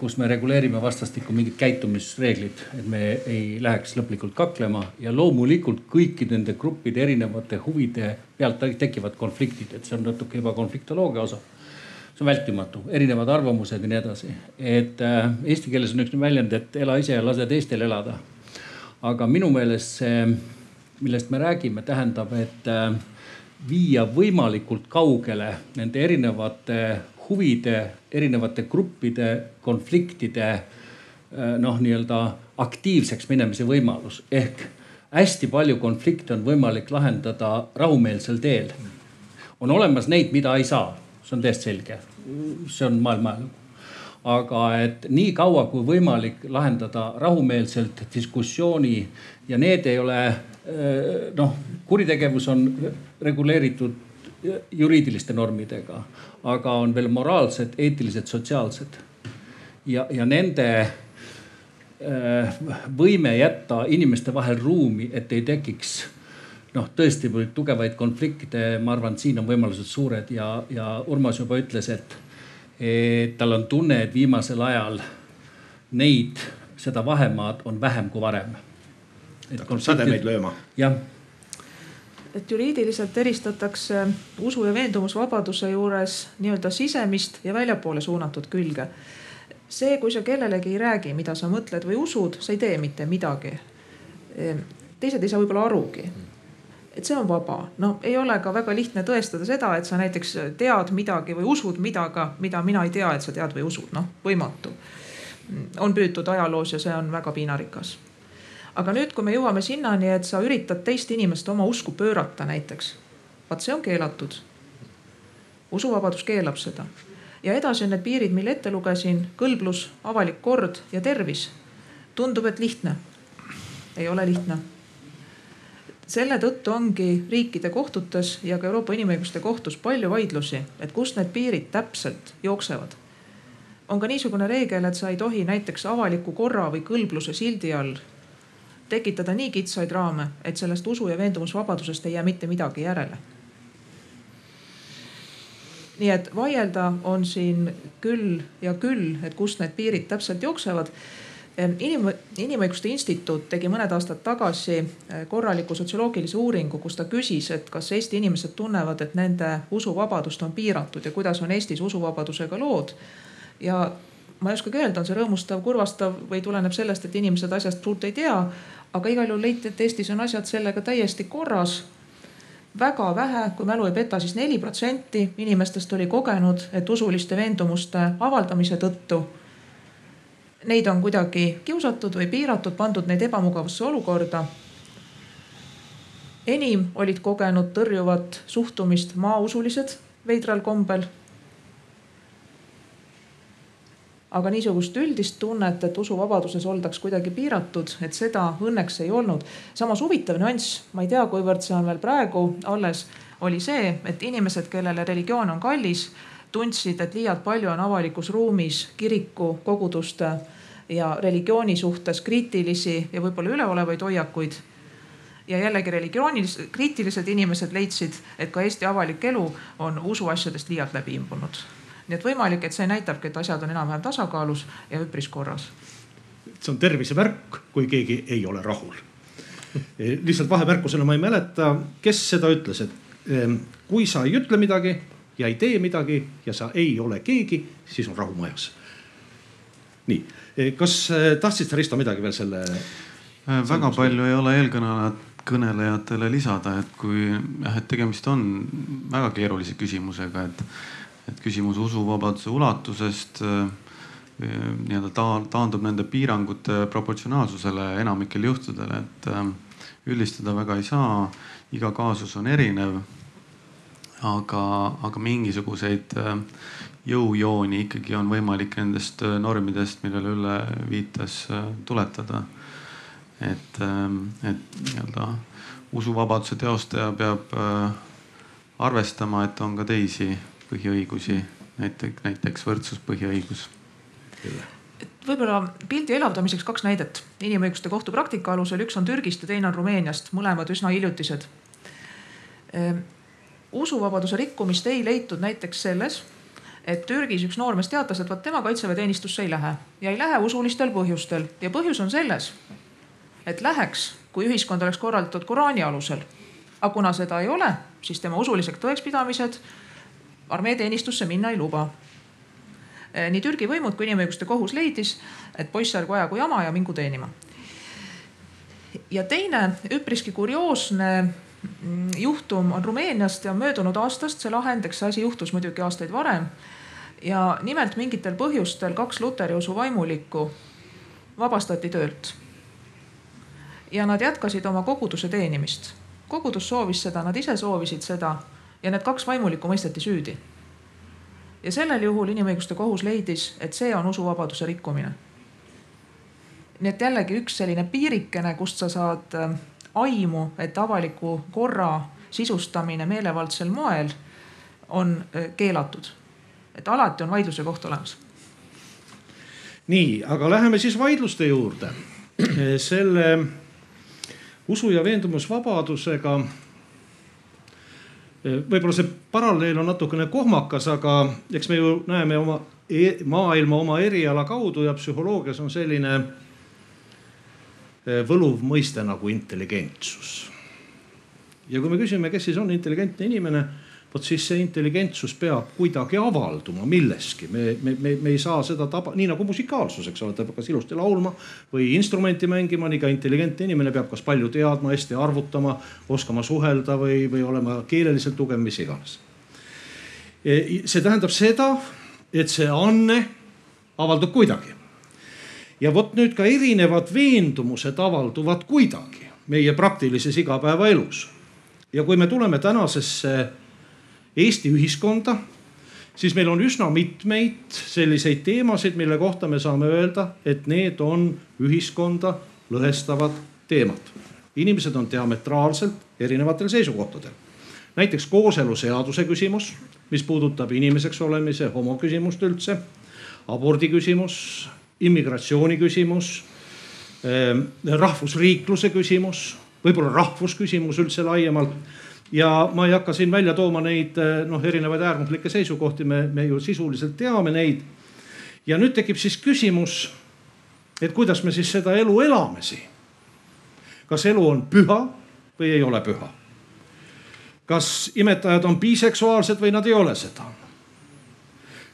kus me reguleerime vastastikku mingid käitumisreeglid, et me ei läheks lõplikult kaklema ja loomulikult kõikide nende gruppide erinevate huvide pealt tekivad konfliktid, et see on natuke juba konfliktoloogia osa. see on vältimatu, erinevad arvamused ja nii edasi, et äh, eesti keeles on üks väljend, et ela ise ja lase teistel elada. aga minu meelest see, millest me räägime, tähendab, et äh, viia võimalikult kaugele nende erinevate huvide, erinevate gruppide, konfliktide äh, noh, nii-öelda aktiivseks minemise võimalus. Ehk hästi palju konflikte on võimalik lahendada rahumeelsel teel. on olemas neid, mida ei saa, see on täiesti selge, see on maailma ajalugu aga et nii kaua kui võimalik lahendada rahumeelselt diskussiooni ja need ei ole äh, noh, kuritegevus on reguleeritud juriidiliste normidega, aga on veel moraalsed, eetilised, sotsiaalsed. ja, ja nende äh, võime jätta inimeste vahel ruumi, et ei tekiks noh, tõesti tugevaid konflikte, ma arvan, et siin on võimalused suured ja, ja Urmas juba ütles, et, et tal on tunne, et viimasel ajal neid, seda vahemaad on vähem kui varem. hakkab sädemeid lööma. jah et juriidiliselt eristatakse usu ja veendumusvabaduse juures nii-öelda sisemist ja väljapoole suunatud külge. see, kui sa kellelegi ei räägi, mida sa mõtled või usud, sa ei tee mitte midagi. teised ei saa võib-olla arugi et see on vaba, no ei ole ka väga lihtne tõestada seda, et sa näiteks tead midagi või usud midagi, mida mina ei tea, et sa tead või usud, noh võimatu. on püütud ajaloos ja see on väga piinarikas aga nüüd, kui me jõuame sinnani, et sa üritad teist inimest oma usku pöörata näiteks, vaat see on keelatud. usuvabadus keelab seda ja edasi on need piirid, mille ette lugesin, kõlblus, avalik kord ja tervis. tundub, et lihtne. ei ole lihtne. selle tõttu ongi riikide kohtutes ja ka Euroopa Inimõiguste Kohtus palju vaidlusi, et kust need piirid täpselt jooksevad. on ka niisugune reegel, et sa ei tohi näiteks avaliku korra või kõlbluse sildi all tekitada nii kitsaid raame, et sellest usu ja veendumusvabadusest ei jää mitte midagi järele. nii et vaielda on siin küll ja küll, et kust need piirid täpselt jooksevad. inim, Inimõiguste Instituut tegi mõned aastad tagasi eh, korraliku sotsioloogilise uuringu, kus ta küsis, et kas Eesti inimesed tunnevad, et nende usuvabadust on piiratud ja kuidas on Eestis usuvabadusega lood. ja ma ei oskagi öelda, on see rõõmustav, kurvastav või tuleneb sellest, et inimesed asjast suurt ei tea. Aga igal juhul leiti, et Eestis on asjad sellega täiesti korras. väga vähe, kui mälu ei peta, siis neli protsenti inimestest oli kogenud, et usuliste veendumuste avaldamise tõttu neid on kuidagi kiusatud või piiratud, pandud neid ebamugavasse olukorda. enim olid kogenud tõrjuvat suhtumist maausulised veidral kombel. Aga niisugust üldist tunnet, et usuvabaduses oldaks kuidagi piiratud, et seda õnneks ei olnud. samas huvitav nüanss, ma ei tea, kuivõrd see on veel praegu alles, oli see, et inimesed, kellele religioon on kallis tundsid, et liialt palju on avalikus ruumis kiriku, koguduste ja religiooni suhtes kriitilisi ja võib-olla üleolevaid hoiakuid. ja jällegi religioonis kriitilised inimesed leidsid, et ka Eesti avalik elu on usuasjadest liialt läbi imbunud. Nii et võimalik, et see näitabki, et asjad on enam-vähem tasakaalus ja üpris korras. see on tervisemärk, kui keegi ei ole rahul. lihtsalt vahemärkusena ma ei mäleta, kes seda ütles, et kui sa ei ütle midagi ja ei tee midagi ja sa ei ole keegi, siis on rahu majas. nii, kas äh, tahtsid sa Risto midagi veel selle? Väga palju ei ole eelkõnelejad kõnelejatele lisada, et kui jah, et tegemist on väga keerulise küsimusega, et, et küsimus usuvabaduse ulatusest äh, nii-öelda ta, taandub nende piirangute proportsionaalsusele enamikel juhtudel, et üldistada väga ei saa. iga kaasus on erinev aga, aga mingisuguseid jõujooni ikkagi on võimalik nendest normidest, millele Ülle viitas, tuletada. et, et nii-öelda usuvabaduse teostaja peab arvestama, et on ka teisi põhiõigusi, näiteks, näiteks võrdsuspõhiõigus. võib-olla pildi elavdamiseks kaks näidet inimõiguste kohtu praktika alusel, üks on Türgist ja teine on Rumeeniast, mõlemad üsna hiljutised ehm, usuvabaduse rikkumist ei leitud näiteks selles, et Türgis üks noormees teatas, et vot tema kaitseväeteenistusse ei lähe ja ei lähe usulistel põhjustel ja põhjus on selles, et läheks, kui ühiskond oleks korraldatud Koraani alusel. aga kuna seda ei ole, siis tema usulised tõekspidamised armee teenistusse minna ei luba. nii Türgi võimud kui inimõiguste kohus leidis, et poiss ärgu ajagu jama ja mingu teenima. ja teine üpriski kurioosne Mm, juhtum on Rumeeniast ja möödunud aastast see lahend, eks see asi juhtus muidugi aastaid varem. ja nimelt mingitel põhjustel kaks luteri usu vaimulikku vabastati töölt. ja nad jätkasid oma koguduse teenimist. kogudus soovis seda, nad ise soovisid seda ja need kaks vaimulikku mõisteti süüdi. ja sellel juhul inimõiguste kohus leidis, et see on usuvabaduse rikkumine. nii et jällegi üks selline piirikene, kust sa saad aimu, et avaliku korra sisustamine meelevaldsel moel on äh, keelatud. et alati on vaidluse koht olemas. nii, aga läheme siis vaidluste juurde. selle usu ja veendumusvabadusega võib-olla see paralleel on natukene kohmakas, aga eks me ju näeme oma e maailma oma eriala kaudu ja psühholoogias on selline võluv mõiste nagu intelligentsus. ja kui me küsime, kes siis on intelligentne inimene, vot siis see intelligentsus peab kuidagi avalduma milleski. me, me, me, me ei saa seda taba, nii nagu musikaalsus, eks ole, ta peab kas ilusti laulma või instrumenti mängima, nii ka intelligentne inimene peab kas palju teadma, hästi arvutama, oskama suhelda või, või olema keeleliselt tugev, mis iganes. E, see tähendab seda, et see anne avaldub kuidagi ja vot nüüd ka erinevad veendumused avalduvad kuidagi meie praktilises igapäevaelus. ja kui me tuleme tänasesse Eesti ühiskonda, siis meil on üsna mitmeid selliseid teemasid, mille kohta me saame öelda, et need on ühiskonda lõhestavad teemad. inimesed on diametraalselt erinevatel seisukohtadel. näiteks kooseluseaduse küsimus, mis puudutab inimeseks olemise, homo küsimust üldse, abordi küsimus immigratsiooni küsimus, ehm, rahvusriikluse küsimus, võib-olla rahvusküsimus üldse laiemalt. Ja ma ei hakka siin välja tooma neid eh, noh, erinevaid äärmuslikke seisukohti, me, me ju sisuliselt teame neid. ja nüüd tekib siis küsimus, et kuidas me siis seda elu elame siin. kas elu on püha või ei ole püha? kas imetajad on biseksuaalsed või nad ei ole seda?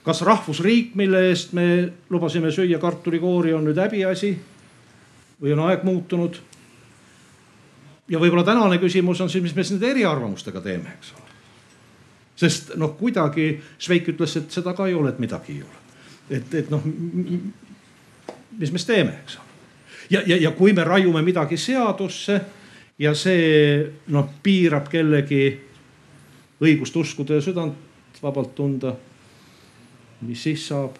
kas rahvusriik, mille eest me lubasime süüa kartulikoori, on nüüd häbiasi või on aeg muutunud? Ja võib-olla tänane küsimus on siis, mis me siis nende eriarvamustega teeme, eks ole. sest noh, kuidagi Šveik ütles, et seda ka ei ole, et midagi ei ole. et, et noh, mis me siis teeme, eks ole. ja, ja, ja kui me raiume midagi seadusse ja see noh, piirab kellegi õigust uskuda ja südant vabalt tunda mis siis saab?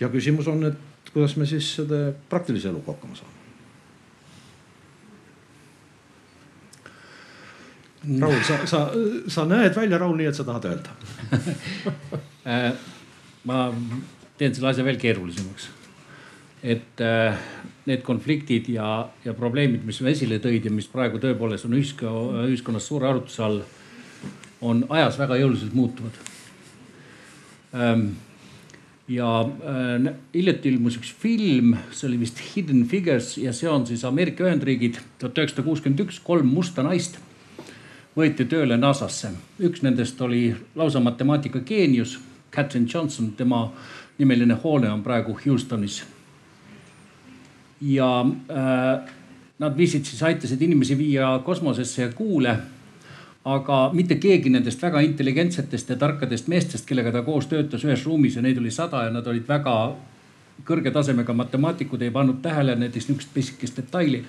ja küsimus on, et kuidas me siis selle praktilise eluga hakkama saame. Raul, sa, sa, sa näed välja, Raul, nii et sa tahad öelda äh, ma teen selle asja veel keerulisemaks. et äh, need konfliktid ja, ja probleemid, mis sa esile tõid ja mis praegu tõepoolest on ühiskonna, ühiskonnas suure arutluse all on ajas väga jõuliselt muutuvad. Ähm, ja äh, hiljuti ilmus üks film, see oli vist Hidden Figures ja see on siis Ameerika Ühendriigid, tuhat üheksasada kuuskümmend üks, kolm musta naist võeti tööle NASA-sse. üks nendest oli lausa matemaatika geenius, Katrin Johnson, tema nimeline hoone on praegu Houstonis. ja äh, nad viisid siis, aitasid inimesi viia kosmosesse ja kuule aga mitte keegi nendest väga intelligentsetest ja tarkadest meestest, kellega ta koos töötas ühes ruumis ja neid oli sada ja nad olid väga kõrge tasemega matemaatikud, ei pannud tähele näiteks niisugust pisikest detaili.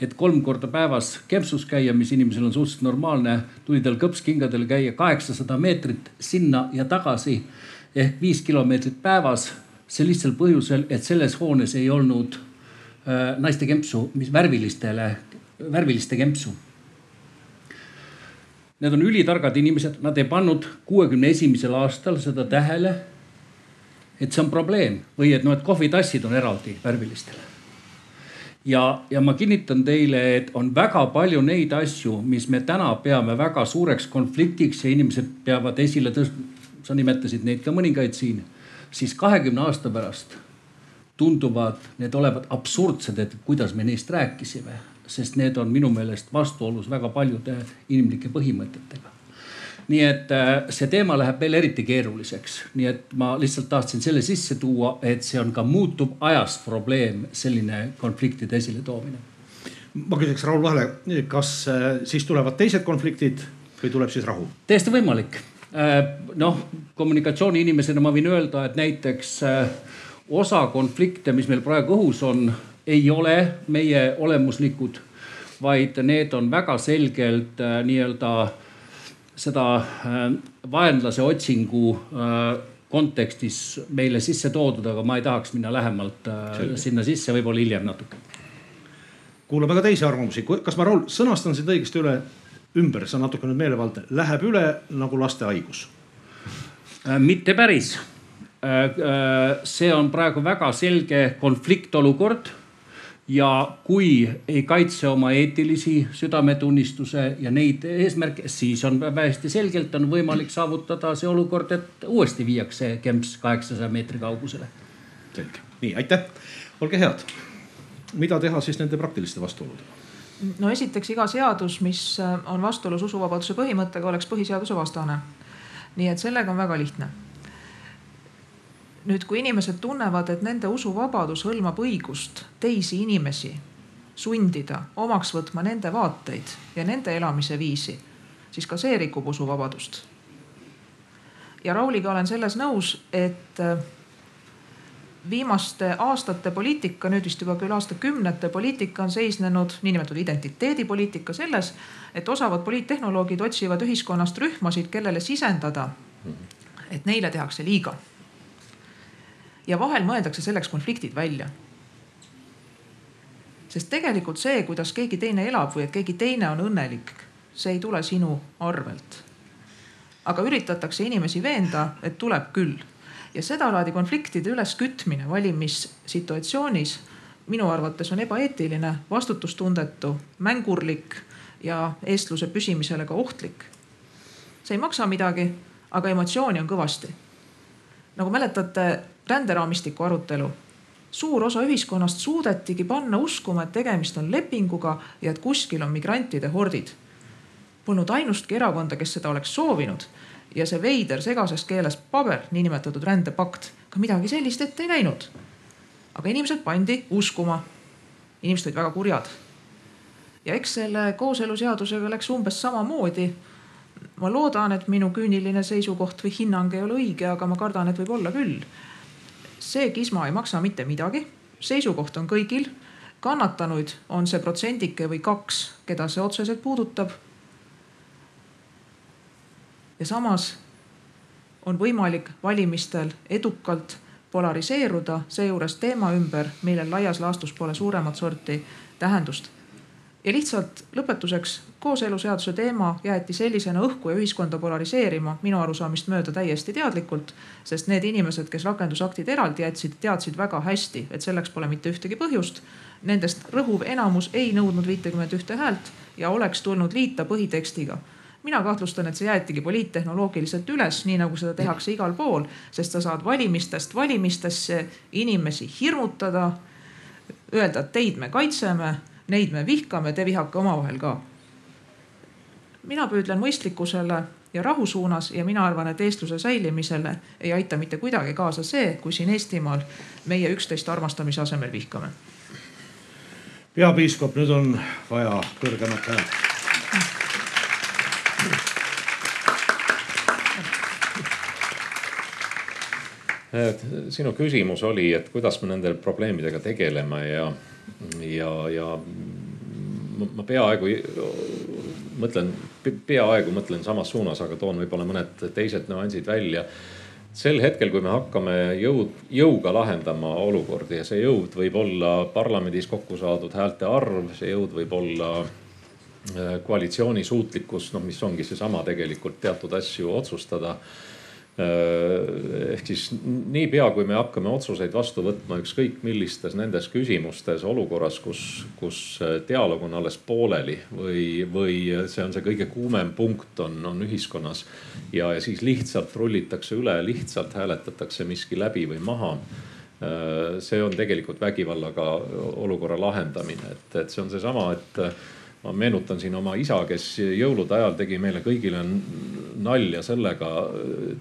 et kolm korda päevas kempsus käia, mis inimesel on suhteliselt normaalne, tuli tal kõpskingadel käia kaheksasada meetrit sinna ja tagasi ehk viis kilomeetrit päevas. see lihtsal põhjusel, et selles hoones ei olnud äh, naiste kempsu, mis värvilistele, värviliste kempsu Need on ülitargad inimesed, nad ei pannud kuuekümne esimesel aastal seda tähele. Et see on probleem või et noh, et kohvitassid on eraldi värvilistele. ja, ja ma kinnitan teile, et on väga palju neid asju, mis me täna peame väga suureks konfliktiks ja inimesed peavad esile tõstma. sa nimetasid neid ka mõningaid siin, siis kahekümne aasta pärast tunduvad need olevat absurdsed, et kuidas me neist rääkisime sest need on minu meelest vastuolus väga paljude inimlike põhimõtetega. Nii et äh, see teema läheb veel eriti keeruliseks, nii et ma lihtsalt tahtsin selle sisse tuua, et see on ka muutuv ajas probleem, selline konfliktide esiletoomine. ma küsiks Raul vahele, kas äh, siis tulevad teised konfliktid või tuleb siis rahu? täiesti võimalik äh, noh, kommunikatsiooniinimesena ma võin öelda, et näiteks osa konflikte, mis meil praegu õhus on, ei ole meie olemuslikud, vaid need on väga selgelt nii-öelda seda äh, vaenlase otsingu äh, kontekstis meile sisse toodud, aga ma ei tahaks minna lähemalt Selge. sinna sisse, võib-olla hiljem natuke. kuulame ka teisi arvamusi, kas ma Raul sõnastan sind õigesti üle, ümber, see on natuke nüüd meelevaldne, läheb üle nagu laste haigus? mitte päris. see on praegu väga selge konfliktolukord ja kui ei kaitse oma eetilisi südametunnistuse ja neid eesmärke, siis on täiesti selgelt on võimalik saavutada see olukord, et uuesti viiakse kemps kaheksasaja meetri kaugusele. selge, nii aitäh, olge head. mida teha siis nende praktiliste vastuoludega? no esiteks iga seadus, mis on vastuolus usuvabaduse põhimõttega, oleks põhiseaduse vastane. nii et sellega on väga lihtne nüüd, kui inimesed tunnevad, et nende usuvabadus hõlmab õigust teisi inimesi sundida omaks võtma nende vaateid ja nende elamise viisi, siis ka see rikub usuvabadust. ja Rauliga olen selles nõus, et äh, viimaste aastate poliitika, nüüd vist juba küll aastakümnete poliitika on seisnenud, niinimetatud identiteedipoliitika selles, et osavad poliittehnoloogid otsivad ühiskonnast rühmasid, kellele sisendada, et neile tehakse liiga ja vahel mõeldakse selleks konfliktid välja. sest tegelikult see, kuidas keegi teine elab või et keegi teine on õnnelik, see ei tule sinu arvelt. aga üritatakse inimesi veenda, et tuleb küll. ja sedalaadi konfliktide üleskütmine valimissituatsioonis minu arvates on ebaeetiline, vastutustundetu, mängurlik ja eestluse püsimisele ka ohtlik. see ei maksa midagi, aga emotsiooni on kõvasti. nagu mäletate, ränderaamistiku arutelu suur osa ühiskonnast suudetigi panna uskuma, et tegemist on lepinguga ja et kuskil on migrantide hordid. Polnud ainustki erakonda, kes seda oleks soovinud ja see veider segases keeles paber, niinimetatud rändepakt, ka midagi sellist ette ei näinud. aga inimesed pandi uskuma. inimesed olid väga kurjad. ja eks selle kooseluseadusega läks umbes samamoodi. ma loodan, et minu küüniline seisukoht või hinnang ei ole õige, aga ma kardan, et võib olla küll see kisma ei maksa mitte midagi, seisukoht on kõigil, kannatanuid on see protsendike või kaks, keda see otseselt puudutab. ja samas on võimalik valimistel edukalt polariseeruda seejuures teema ümber, millel laias laastus pole suuremat sorti tähendust. Ja lihtsalt lõpetuseks, kooseluseaduse teema jäeti sellisena õhku ja ühiskonda polariseerima minu arusaamist mööda täiesti teadlikult. sest need inimesed, kes rakendusaktid eraldi jätsid, teadsid väga hästi, et selleks pole mitte ühtegi põhjust. Nendest rõhuv enamus ei nõudnud viitekümmet ühte häält ja oleks tulnud liita põhitekstiga mina kahtlustan, et see jäetigi poliittehnoloogiliselt üles, nii nagu seda tehakse igal pool, sest sa saad valimistest valimistesse inimesi hirmutada. öelda, et teid me kaitseme neid me vihkame, te vihake omavahel ka. Mina püüdlen mõistlikkusele ja rahu suunas ja mina arvan, et eestluse säilimisele ei aita mitte kuidagi kaasa see, kui siin Eestimaal meie üksteist armastamise asemel vihkame. peapiiskop, nüüd on vaja kõrgemat häält. sinu küsimus oli, et kuidas me nende probleemidega tegeleme ja ja, ja ma peaaegu mõtlen, peaaegu mõtlen samas suunas, aga toon võib-olla mõned teised nüansid välja. sel hetkel, kui me hakkame jõud, jõuga lahendama olukordi ja see jõud võib olla parlamendis kokku saadud häälte arv, see jõud võib olla äh, koalitsiooni suutlikkus, noh, mis ongi seesama tegelikult teatud asju otsustada ehk siis niipea, kui me hakkame otsuseid vastu võtma ükskõik millistes nendes küsimustes olukorras, kus, kus äh, dialoog on alles pooleli või, või see on see kõige kuumem punkt on, on ühiskonnas. ja, ja siis lihtsalt rullitakse üle, lihtsalt hääletatakse miski läbi või maha äh, see on tegelikult vägivallaga olukorra lahendamine, et, et see on seesama, et ma meenutan siin oma isa, kes jõulude ajal tegi meile kõigile nalja sellega,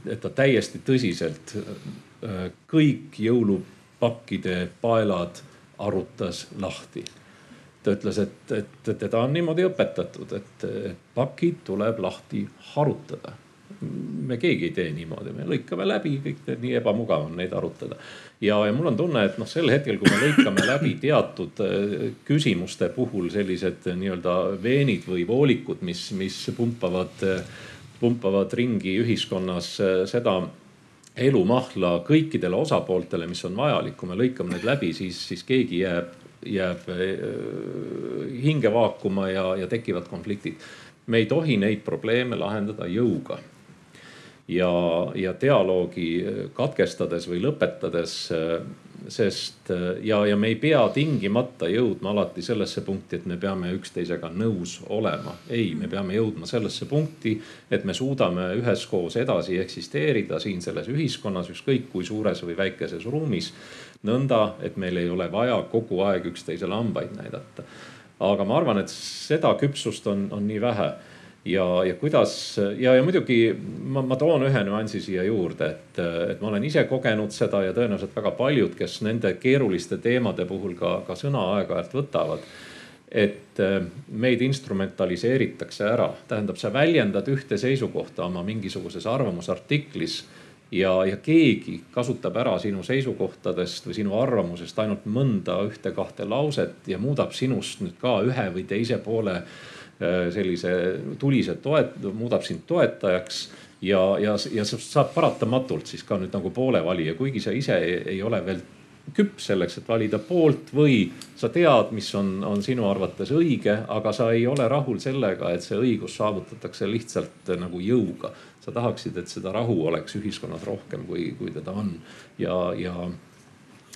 et ta täiesti tõsiselt äh, kõik jõulupakkide paelad arutas lahti. ta ütles, et, et teda on niimoodi õpetatud, et pakid tuleb lahti harutada me keegi ei tee niimoodi, me lõikame läbi, kõik need nii ebamugav on neid arutada. ja, ja mul on tunne, et noh, sel hetkel, kui me lõikame läbi teatud äh, küsimuste puhul sellised nii-öelda veenid või voolikud, mis, mis pumpavad, pumpavad ringi ühiskonnas äh, seda elumahla kõikidele osapooltele, mis on vajalik, kui me lõikame need läbi, siis, siis keegi jääb, jääb äh, hinge vaakuma ja, ja tekivad konfliktid me ei tohi neid probleeme lahendada jõuga ja, ja dialoogi katkestades või lõpetades, sest ja, ja me ei pea tingimata jõudma alati sellesse punkti, et me peame üksteisega nõus olema. ei, me peame jõudma sellesse punkti, et me suudame üheskoos edasi eksisteerida siin selles ühiskonnas, ükskõik kui suures või väikeses ruumis. nõnda, et meil ei ole vaja kogu aeg üksteisele hambaid näidata. aga ma arvan, et seda küpsust on, on nii vähe ja, ja kuidas ja, ja muidugi ma, ma toon ühe nüansi siia juurde, et, et ma olen ise kogenud seda ja tõenäoliselt väga paljud, kes nende keeruliste teemade puhul ka, ka sõna aeg-ajalt võtavad. et äh, meid instrumentaliseeritakse ära, tähendab, sa väljendad ühte seisukohta oma mingisuguses arvamusartiklis ja, ja keegi kasutab ära sinu seisukohtadest või sinu arvamusest ainult mõnda ühte-kahte lauset ja muudab sinust nüüd ka ühe või teise poole Äh, sellise tulise toet-, muudab sind toetajaks ja, ja, ja sa saad paratamatult siis ka nüüd nagu poole valija, kuigi sa ise ei, ei ole veel küps selleks, et valida poolt või sa tead, mis on, on sinu arvates õige, aga sa ei ole rahul sellega, et see õigus saavutatakse lihtsalt nagu jõuga. sa tahaksid, et seda rahu oleks ühiskonnas rohkem, kui, kui teda on ja, ja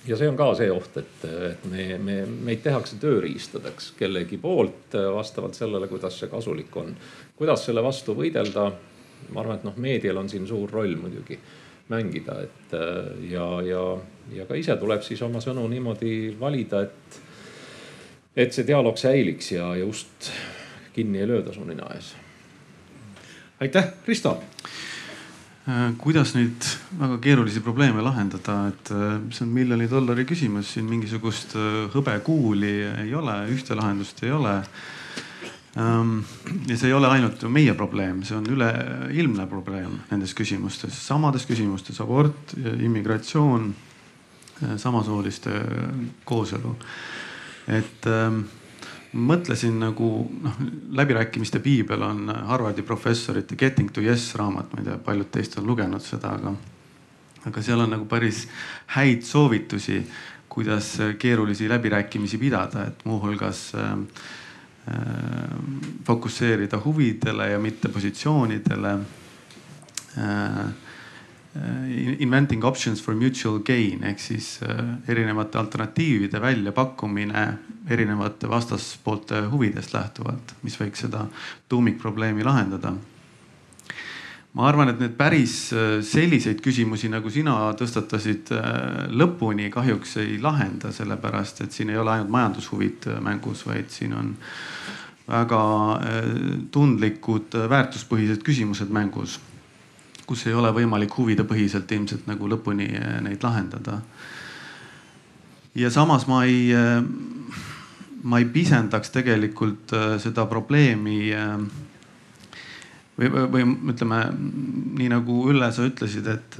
ja see on ka see oht, et, et me, me, meid tehakse tööriistadeks kellegi poolt vastavalt sellele, kuidas see kasulik on. kuidas selle vastu võidelda? ma arvan, et noh, meedial on siin suur roll muidugi. mängida, et ja, ja, ja ka ise tuleb siis oma sõnu niimoodi valida, et, et see dialoog säiliks ja, ja ust kinni ei lööda su nina ees. aitäh, Risto kuidas neid väga keerulisi probleeme lahendada, et äh, see on miljoni dollari küsimus, siin mingisugust äh, hõbekuuli ei ole, ühte lahendust ei ole. Ähm, ja see ei ole ainult meie probleem, see on üleilmne probleem nendes küsimustes, samades küsimustes abort, immigratsioon, samasooliste kooselu. et ähm, mõtlesin nagu noh, läbirääkimiste piibel on Harvardi professorite Getting to Yes raamat, ma ei tea, paljud teist on lugenud seda, aga, aga seal on nagu päris häid soovitusi, kuidas keerulisi läbirääkimisi pidada, et muuhulgas äh, äh, fokusseerida huvidele ja mitte positsioonidele. Äh, inventing options for mutual gain ehk siis äh, erinevate alternatiivide väljapakkumine erinevate vastaspoolte huvidest lähtuvalt, mis võiks seda tuumikprobleemi lahendada. ma arvan, et need päris äh, selliseid küsimusi, nagu sina tõstatasid, lõpuni kahjuks ei lahenda, sellepärast et siin ei ole ainult majandushuvid mängus, vaid siin on väga tundlikud väärtuspõhised küsimused mängus kus ei ole võimalik huvidepõhiselt ilmselt nagu lõpuni eh, neid lahendada. ja samas ma ei, eh, ma ei pisendaks tegelikult eh, seda probleemi või, või ütleme nii nagu Ülle, sa ütlesid, et,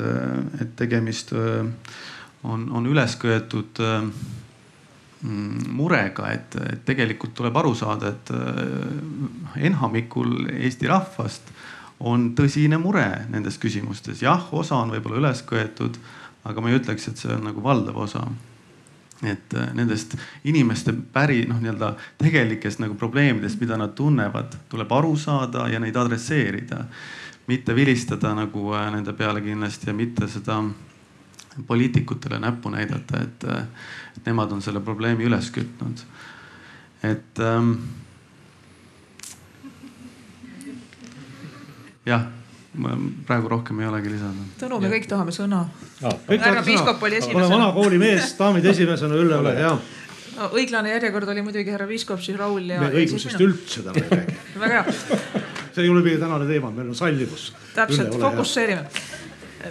et tegemist on, on üles köetud mm, murega, et, et tegelikult tuleb aru saada, et enamikul Eesti rahvast on tõsine mure nendes küsimustes. jah, osa on võib-olla üles köetud, aga ma ei ütleks, et see on nagu valdav osa. et äh, nendest inimeste päri noh, nii-öelda tegelikest nagu probleemidest, mida nad tunnevad, tuleb aru saada ja neid adresseerida. mitte vilistada nagu äh, nende peale kindlasti ja mitte seda poliitikutele näppu näidata, et, äh, nemad on selle probleemi üles kütnud. et ähm, jah, praegu rohkem ei olegi lisada. Tõnu, me kõik tahame sõna ah,. härra piiskop oli esimesena. ole vanakooli mees, daamid esimesena, Ülle, ole hea no, õiglane järjekord oli muidugi härra piiskop, siis Raul ja. me õigusest üldse täna ei räägi väga hea. see ei ole meie tänane teema, meil on sallivus. täpselt, fokusseerime.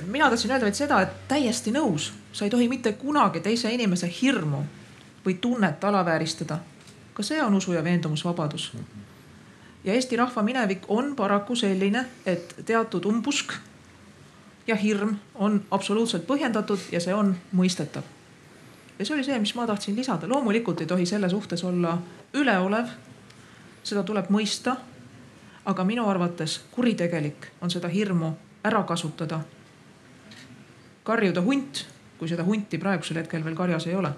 mina tahtsin öelda vaid seda, et täiesti nõus, sa ei tohi mitte kunagi teise inimese hirmu või tunnet alavääristada. ka see on usu ja veendumusvabadus mm. -hmm ja Eesti rahva minevik on paraku selline, et teatud umbusk ja hirm on absoluutselt põhjendatud ja see on mõistetav. ja see oli see, mis ma tahtsin lisada, loomulikult ei tohi selle suhtes olla üleolev. seda tuleb mõista. aga minu arvates kuritegelik on seda hirmu ära kasutada. karjuda hunt, kui seda hunti praegusel hetkel veel karjas ei ole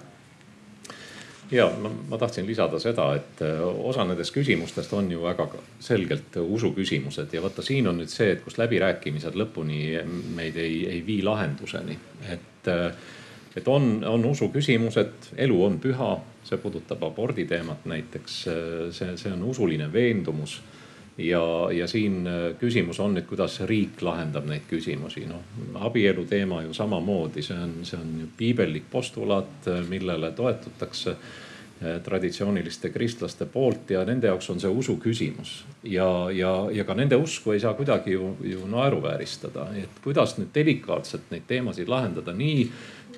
ja ma, ma tahtsin lisada seda, et äh, osa nendest küsimustest on ju väga selgelt usuküsimused ja vaata, siin on nüüd see, et kus läbirääkimised lõpuni meid ei, ei vii lahenduseni. et, äh, et on, on usuküsimused, elu on püha, see puudutab abordi teemat näiteks, äh, see, see on usuline veendumus ja, ja siin äh, küsimus on nüüd, kuidas riik lahendab neid küsimusi, noh abielu teema ju samamoodi, see on, see on ju piibellik postulaat, äh, millele toetutakse äh, traditsiooniliste kristlaste poolt ja nende jaoks on see usu küsimus. ja, ja, ja ka nende usku ei saa kuidagi ju, ju naeruvääristada, et kuidas nüüd delikaatselt neid teemasid lahendada nii.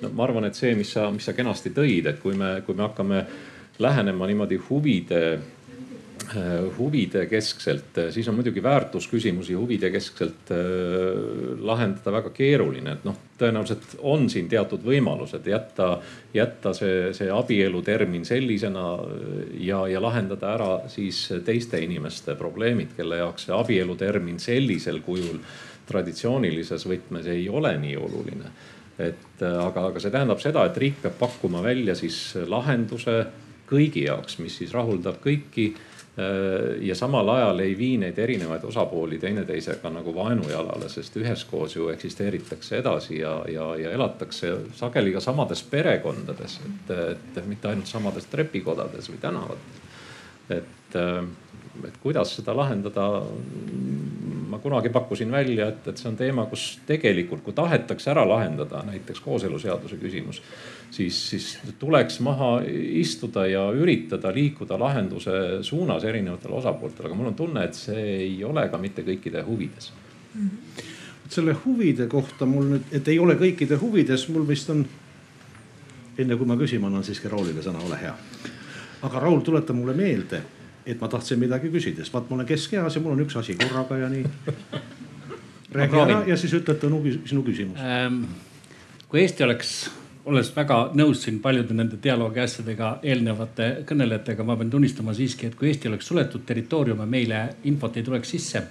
no ma arvan, et see, mis sa, mis sa kenasti tõid, et kui me, kui me hakkame lähenema niimoodi huvide huvide keskselt, äh, siis on muidugi väärtusküsimusi huvide keskselt äh, lahendada väga keeruline, et noh, tõenäoliselt on siin teatud võimalused jätta, jätta see, see abielu termin sellisena ja, ja lahendada ära siis teiste inimeste probleemid, kelle jaoks see abielu termin sellisel kujul traditsioonilises võtmes ei ole nii oluline. et aga, aga see tähendab seda, et riik peab pakkuma välja siis lahenduse kõigi jaoks, mis siis rahuldab kõiki Äh, ja samal ajal ei vii neid erinevaid osapooli teineteisega nagu vaenujalale, sest üheskoos ju eksisteeritakse edasi ja, ja, ja elatakse sageli ka samades perekondades, et, et mitte ainult samades trepikodades või tänavatel. et, et kuidas seda lahendada, ma kunagi pakkusin välja, et, et see on teema, kus tegelikult, kui tahetakse ära lahendada näiteks kooseluseaduse küsimus, siis, siis tuleks maha istuda ja üritada liikuda lahenduse suunas erinevatel osapooltel, aga mul on tunne, et see ei ole ka mitte kõikide huvides mm. -hmm selle huvide kohta mul nüüd, et ei ole kõikide huvides, mul vist on enne kui ma küsima annan siiski Raulile sõna, ole hea. aga Raul, tuleta mulle meelde, et ma tahtsin midagi küsida, sest vaat ma olen keskeas ja mul on üks asi korraga ja nii. räägi ära ja siis ütle Tõnu sinu küsimus ähm,. kui Eesti oleks, olles väga nõus siin paljude nende dialoogi asjadega eelnevate kõnelejatega, ma pean tunnistama siiski, et kui Eesti oleks suletud territoorium ja meile infot ei tuleks sisse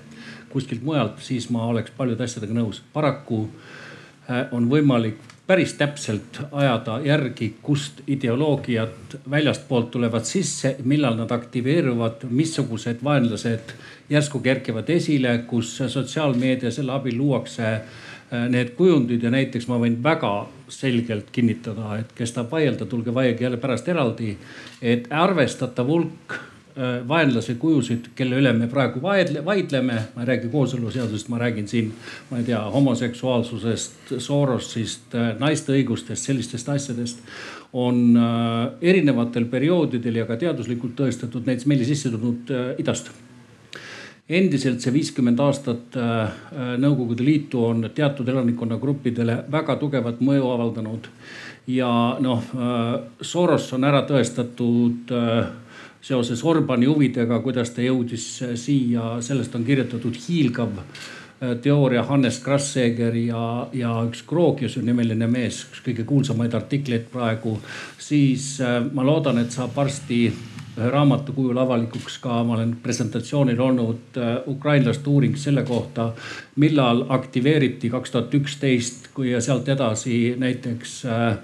kuskilt mujalt, siis ma oleks paljude asjadega nõus. paraku äh, on võimalik päris täpselt ajada järgi, kust ideoloogiad väljastpoolt tulevad sisse, millal nad aktiveeruvad, missugused vaenlased järsku kerkivad esile, kus sotsiaalmeedia selle abil luuakse need kujundid ja näiteks ma võin väga selgelt kinnitada, et kes tahab vaielda, tulge vaielge jälle pärast eraldi. et arvestatav hulk Äh, vaenlase kujusid, kelle üle me praegu vaidle, vaidleme. ma ei räägi kooseluseadusest, ma räägin siin, ma ei tea, homoseksuaalsusest, Sorosist, äh, naiste õigustest, sellistest asjadest. on äh, erinevatel perioodidel ja ka teaduslikult tõestatud näiteks meile sisse tulnud idast endiselt see viiskümmend aastat Nõukogude Liitu on teatud elanikkonnagruppidele väga tugevat mõju avaldanud. ja noh, Soros on ära tõestatud seoses Orbani huvidega, kuidas ta jõudis äh, siia, sellest on kirjutatud hiilgav äh, teooria Hannes Krasseger ja, ja üks Grogiuse nimeline mees, üks kõige kuulsamaid artikleid praegu. siis äh, ma loodan, et saab varsti ühe raamatu kujul avalikuks ka, ma olen presentatsioonil olnud ukrainlaste uuring selle kohta, millal aktiveeriti kaks tuhat üksteist, kui ja sealt edasi näiteks äh,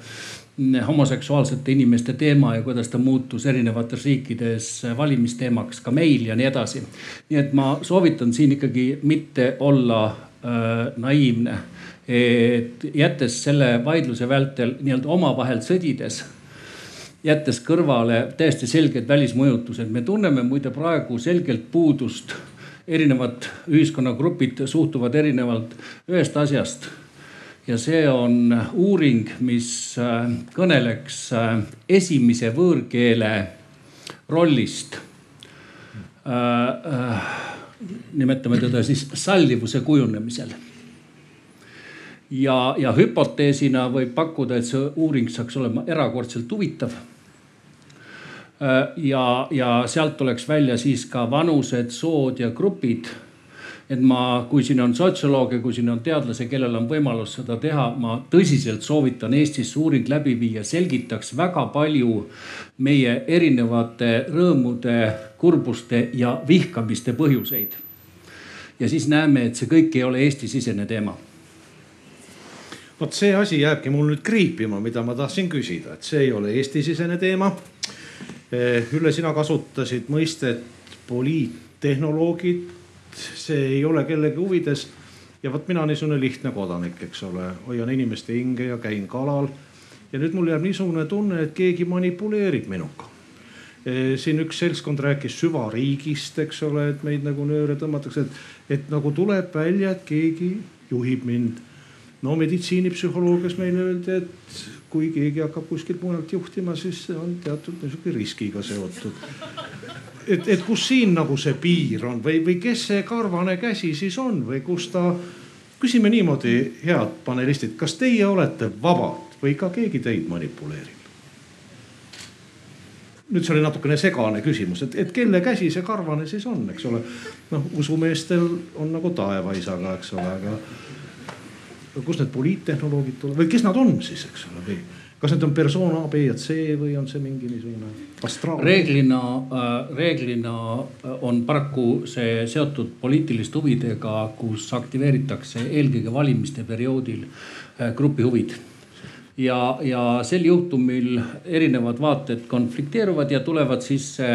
homoseksuaalsete inimeste teema ja kuidas ta muutus erinevates riikides valimisteemaks ka meil ja nii edasi. nii et ma soovitan siin ikkagi mitte olla äh, naiivne. et jättes selle vaidluse vältel nii-öelda omavahel sõdides jättes kõrvale täiesti selged välismõjutused. me tunneme muide praegu selgelt puudust, erinevad ühiskonnagrupid suhtuvad erinevalt ühest asjast ja see on uuring, mis äh, kõneleks äh, esimese võõrkeele rollist. Äh, nimetame teda siis sallivuse kujunemisel. ja, ja hüpoteesina võib pakkuda, et see uuring saaks olema erakordselt huvitav ja, ja sealt tuleks välja siis ka vanused, sood ja grupid et ma, kui siin on sotsiolooge, kui siin on teadlasi, kellel on võimalus seda teha, ma tõsiselt soovitan Eestis uuring läbi viia, selgitaks väga palju meie erinevate rõõmude, kurbuste ja vihkamiste põhjuseid. ja siis näeme, et see kõik ei ole Eesti-sisene teema vot see asi jääbki mul nüüd kriipima, mida ma tahtsin küsida, et see ei ole Eesti-sisene teema. Eh, Ülle, sina kasutasid mõistet poliittehnoloogid see ei ole kellegi huvides. ja vot mina niisugune lihtne kodanik, eks ole, hoian inimeste hinge ja käin kalal. ja nüüd mul jääb niisugune tunne, et keegi manipuleerib minuga e, siin üks seltskond rääkis süvariigist, eks ole, et meid nagu nööre tõmmatakse, et, et nagu tuleb välja, et keegi juhib mind. no meditsiinipsühholoogias meile öeldi, et kui keegi hakkab kuskilt mujalt juhtima, siis see on teatud niisugune riskiga seotud et, et kus siin nagu see piir on või, või kes see karvane käsi siis on või kus ta. küsime niimoodi, head panelistid, kas teie olete vabad või ka keegi teid manipuleerib? nüüd see oli natukene segane küsimus, et, et kelle käsi see karvane siis on, eks ole. noh, usumeestel on nagu taevaisaga, eks ole, aga kust need poliittehnoloogid tulevad või kes nad on siis, eks ole, või kas need on persona A, B ja C või on see mingi niisugune astraal? reeglina, äh, reeglina äh, on paraku see seotud poliitiliste huvidega, kus aktiveeritakse eelkõige valimiste perioodil äh, grupi huvid ja, ja sel juhtumil erinevad vaated konflikteeruvad ja tulevad sisse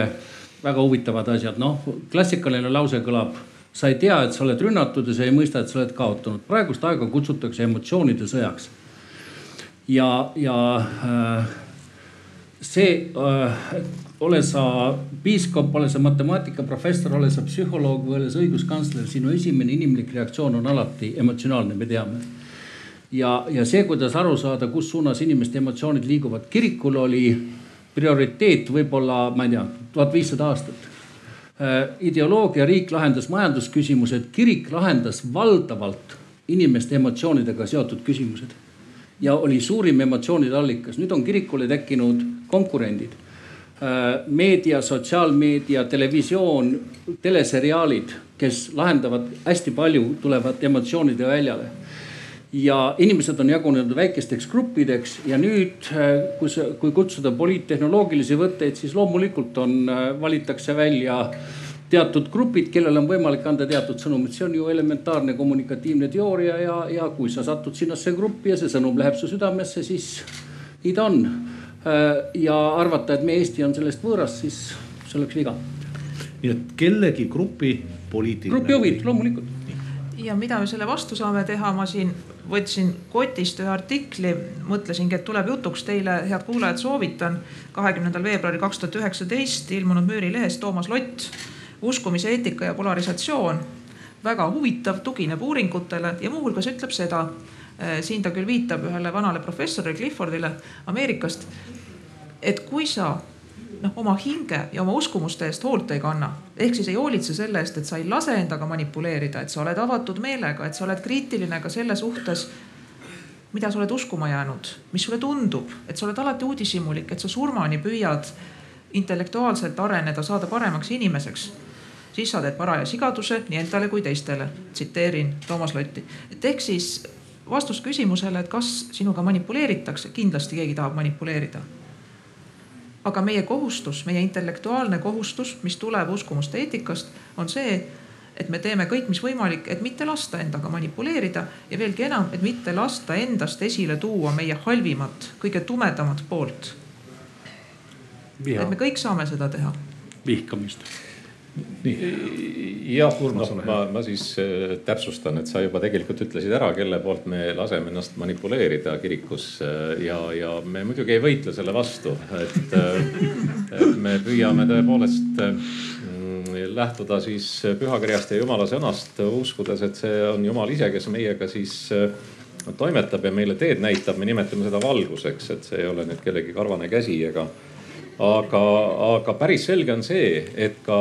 väga huvitavad asjad. noh, klassikaline lause kõlab, sa ei tea, et sa oled rünnatud ja sa ei mõista, et sa oled kaotanud. praegust aega kutsutakse emotsioonide sõjaks ja, ja äh, see äh, ole sa piiskop, ole sa matemaatikaprofessor, ole sa psühholoog või ole sa õiguskantsler, sinu esimene inimlik reaktsioon on alati emotsionaalne, me teame. ja, ja see, kuidas aru saada, kus suunas inimeste emotsioonid liiguvad, kirikul oli prioriteet võib-olla, ma ei tea, tuhat viissada aastat ideoloogia, riik lahendas majandusküsimused, kirik lahendas valdavalt inimeste emotsioonidega seotud küsimused. ja oli suurim emotsioonide allikas, nüüd on kirikule tekkinud konkurendid. Äh, meedia, sotsiaalmeedia, televisioon, teleseriaalid, kes lahendavad hästi palju, tulevad emotsioonide väljale ja inimesed on jagunenud väikesteks gruppideks ja nüüd, äh, kui, kui kutsuda poliittehnoloogilisi võtteid, siis loomulikult on, äh, valitakse välja teatud grupid, kellel on võimalik anda teatud sõnumit, see on ju elementaarne kommunikatiivne teooria ja, ja kui sa satud sinnasse gruppi ja see sõnum läheb su südamesse, siis nii ta on. Äh, ja arvata, et meie Eesti on sellest võõras, siis see oleks viga. nii et kellegi grupi poliitiline. grupi huvid, loomulikult ja mida me selle vastu saame teha, ma siin võtsin kotist ühe artikli, mõtlesingi, et tuleb jutuks teile, head kuulajad, soovitan. kahekümnendal veebruaril kaks tuhat üheksateist ilmunud Müürilehes Toomas Lott, uskumise eetika ja polarisatsioon. väga huvitav, tugineb uuringutele ja muuhulgas ütleb seda. Eh, siin ta küll viitab ühele vanale professorile Cliffordile Ameerikast. et kui sa noh, oma hinge ja oma uskumuste eest hoolt ei kanna. ehk siis ei hoolitse selle eest, et sa ei lase endaga manipuleerida, et sa oled avatud meelega, et sa oled kriitiline ka selle suhtes, mida sa oled uskuma jäänud, mis sulle tundub, et sa oled alati uudishimulik, et sa surmani püüad intellektuaalselt areneda, saada paremaks inimeseks siis sa teed paraja sigaduse nii endale kui teistele. tsiteerin Toomas Lotti. et ehk siis vastus küsimusele, et kas sinuga manipuleeritakse, kindlasti keegi tahab manipuleerida aga meie kohustus, meie intellektuaalne kohustus, mis tuleb uskumuste eetikast, on see, et me teeme kõik, mis võimalik, et mitte lasta endaga manipuleerida ja veelgi enam, et mitte lasta endast esile tuua meie halvimat, kõige tumedamat poolt. et me kõik saame seda teha. vihkamist jah, noh, ma, ma siis äh, täpsustan, et sa juba tegelikult ütlesid ära, kelle poolt me laseme ennast manipuleerida kirikus äh, ja, ja me muidugi ei võitle selle vastu, et, äh, me püüame tõepoolest lähtuda siis pühakirjast ja jumala sõnast, uskudes, et see on jumal ise, kes meiega siis toimetab ja meile teed näitab, me nimetame seda valguseks, et see ei ole nüüd kellegi karvane käsi ega aga, aga päris selge on see, et ka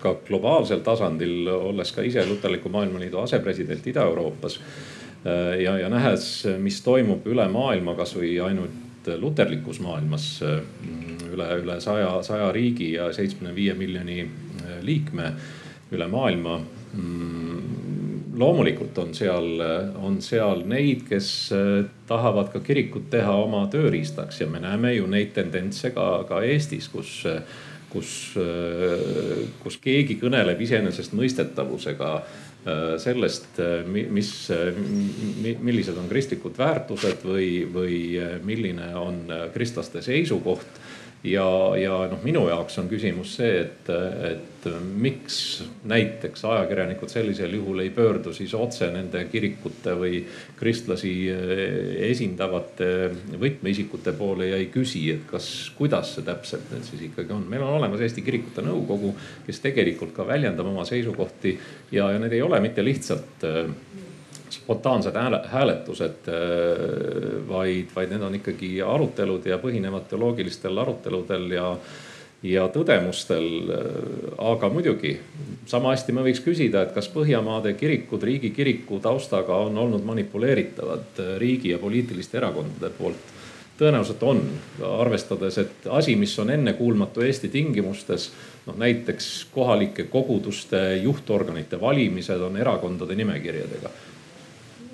ka globaalsel tasandil, olles ka ise Luterliku Maailmaliidu asepresident Ida-Euroopas äh, ja, ja nähes, mis toimub üle maailma, kasvõi ainult luterlikus maailmas äh, üle, üle saja, saja riigi ja seitsmekümne viie miljoni liikme üle maailma. Mm, loomulikult on seal, on seal neid, kes tahavad ka kirikut teha oma tööriistaks ja me näeme ju neid tendentse ka, ka Eestis, kus, äh, kus keegi kõneleb iseenesestmõistetavusega äh, sellest, äh, mis, millised on kristlikud väärtused või, või milline on kristlaste seisukoht ja, ja noh, minu jaoks on küsimus see, et, et miks näiteks ajakirjanikud sellisel juhul ei pöördu siis otse nende kirikute või kristlasi esindavate võtmeisikute poole ja ei küsi, et kas, kuidas see täpselt nüüd siis ikkagi on. meil on olemas Eesti Kirikute Nõukogu, kes tegelikult ka väljendab oma seisukohti ja, ja need ei ole mitte lihtsalt spontaansed hääletused, äh, vaid, vaid need on ikkagi arutelud ja põhinevad teoloogilistel aruteludel ja, ja tõdemustel. aga muidugi sama hästi me võiks küsida, et kas Põhjamaade kirikud riigikiriku taustaga on olnud manipuleeritavad riigi ja poliitiliste erakondade poolt tõenäoliselt on, arvestades, et asi, mis on ennekuulmatu Eesti tingimustes, noh näiteks kohalike koguduste juhtorganite valimised on erakondade nimekirjadega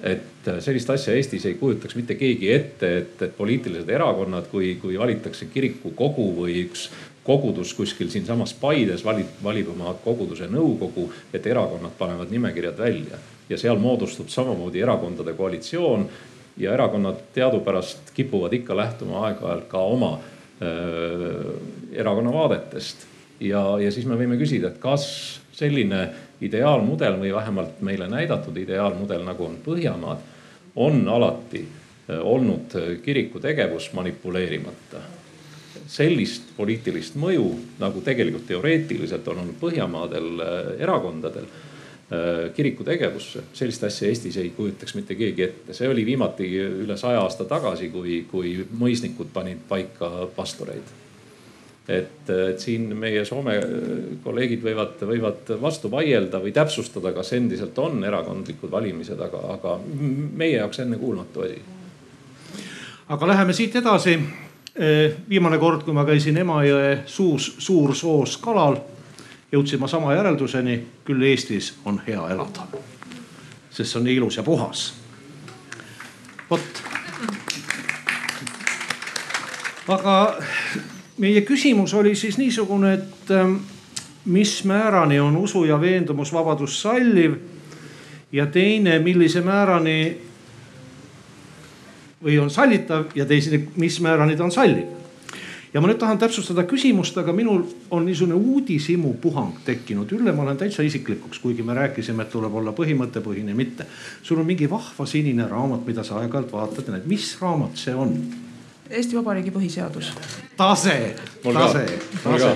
et äh, sellist asja Eestis ei kujutaks mitte keegi ette, et, et poliitilised erakonnad, kui, kui valitakse kirikukogu või üks kogudus kuskil siinsamas Paides valib, valib oma koguduse nõukogu, et erakonnad panevad nimekirjad välja ja seal moodustub samamoodi erakondade koalitsioon ja erakonnad teadupärast kipuvad ikka lähtuma aeg-ajalt ka oma äh, erakonna vaadetest. ja, ja siis me võime küsida, et kas selline ideaalmudel või vähemalt meile näidatud ideaalmudel, nagu on Põhjamaad, on alati äh, olnud äh, kiriku tegevus manipuleerimata. sellist poliitilist mõju, nagu tegelikult teoreetiliselt on olnud Põhjamaadel erakondadel kiriku tegevusse, sellist asja Eestis ei kujutaks mitte keegi ette. see oli viimati üle saja aasta tagasi, kui, kui mõisnikud panid paika pastoreid et, et siin meie Soome kolleegid võivad, võivad vastu vaielda või täpsustada, kas endiselt on erakondlikud valimised, aga, aga meie jaoks ennekuulmatu asi. aga läheme siit edasi. Eh, viimane kord, kui ma käisin Emajõe suus, Suursoos kalal, jõudsin ma sama järelduseni, küll Eestis on hea elada. sest see on nii ilus ja puhas. vot. aga meie küsimus oli siis niisugune, et ähm, mis määrani on usu ja veendumusvabadus salliv ja teine, millise määrani või on sallitav ja teisene, mis määrani ta on salliv. ja ma nüüd tahan täpsustada küsimust, aga minul on niisugune uudishimu puhang tekkinud. Ülle, ma olen täitsa isiklikuks, kuigi me rääkisime, et tuleb olla põhimõttepõhine, mitte. sul on mingi vahva sinine raamat, mida sa aeg-ajalt vaatad ja näed, mis raamat see on? Eesti Vabariigi põhiseadus. tase, tase, tase.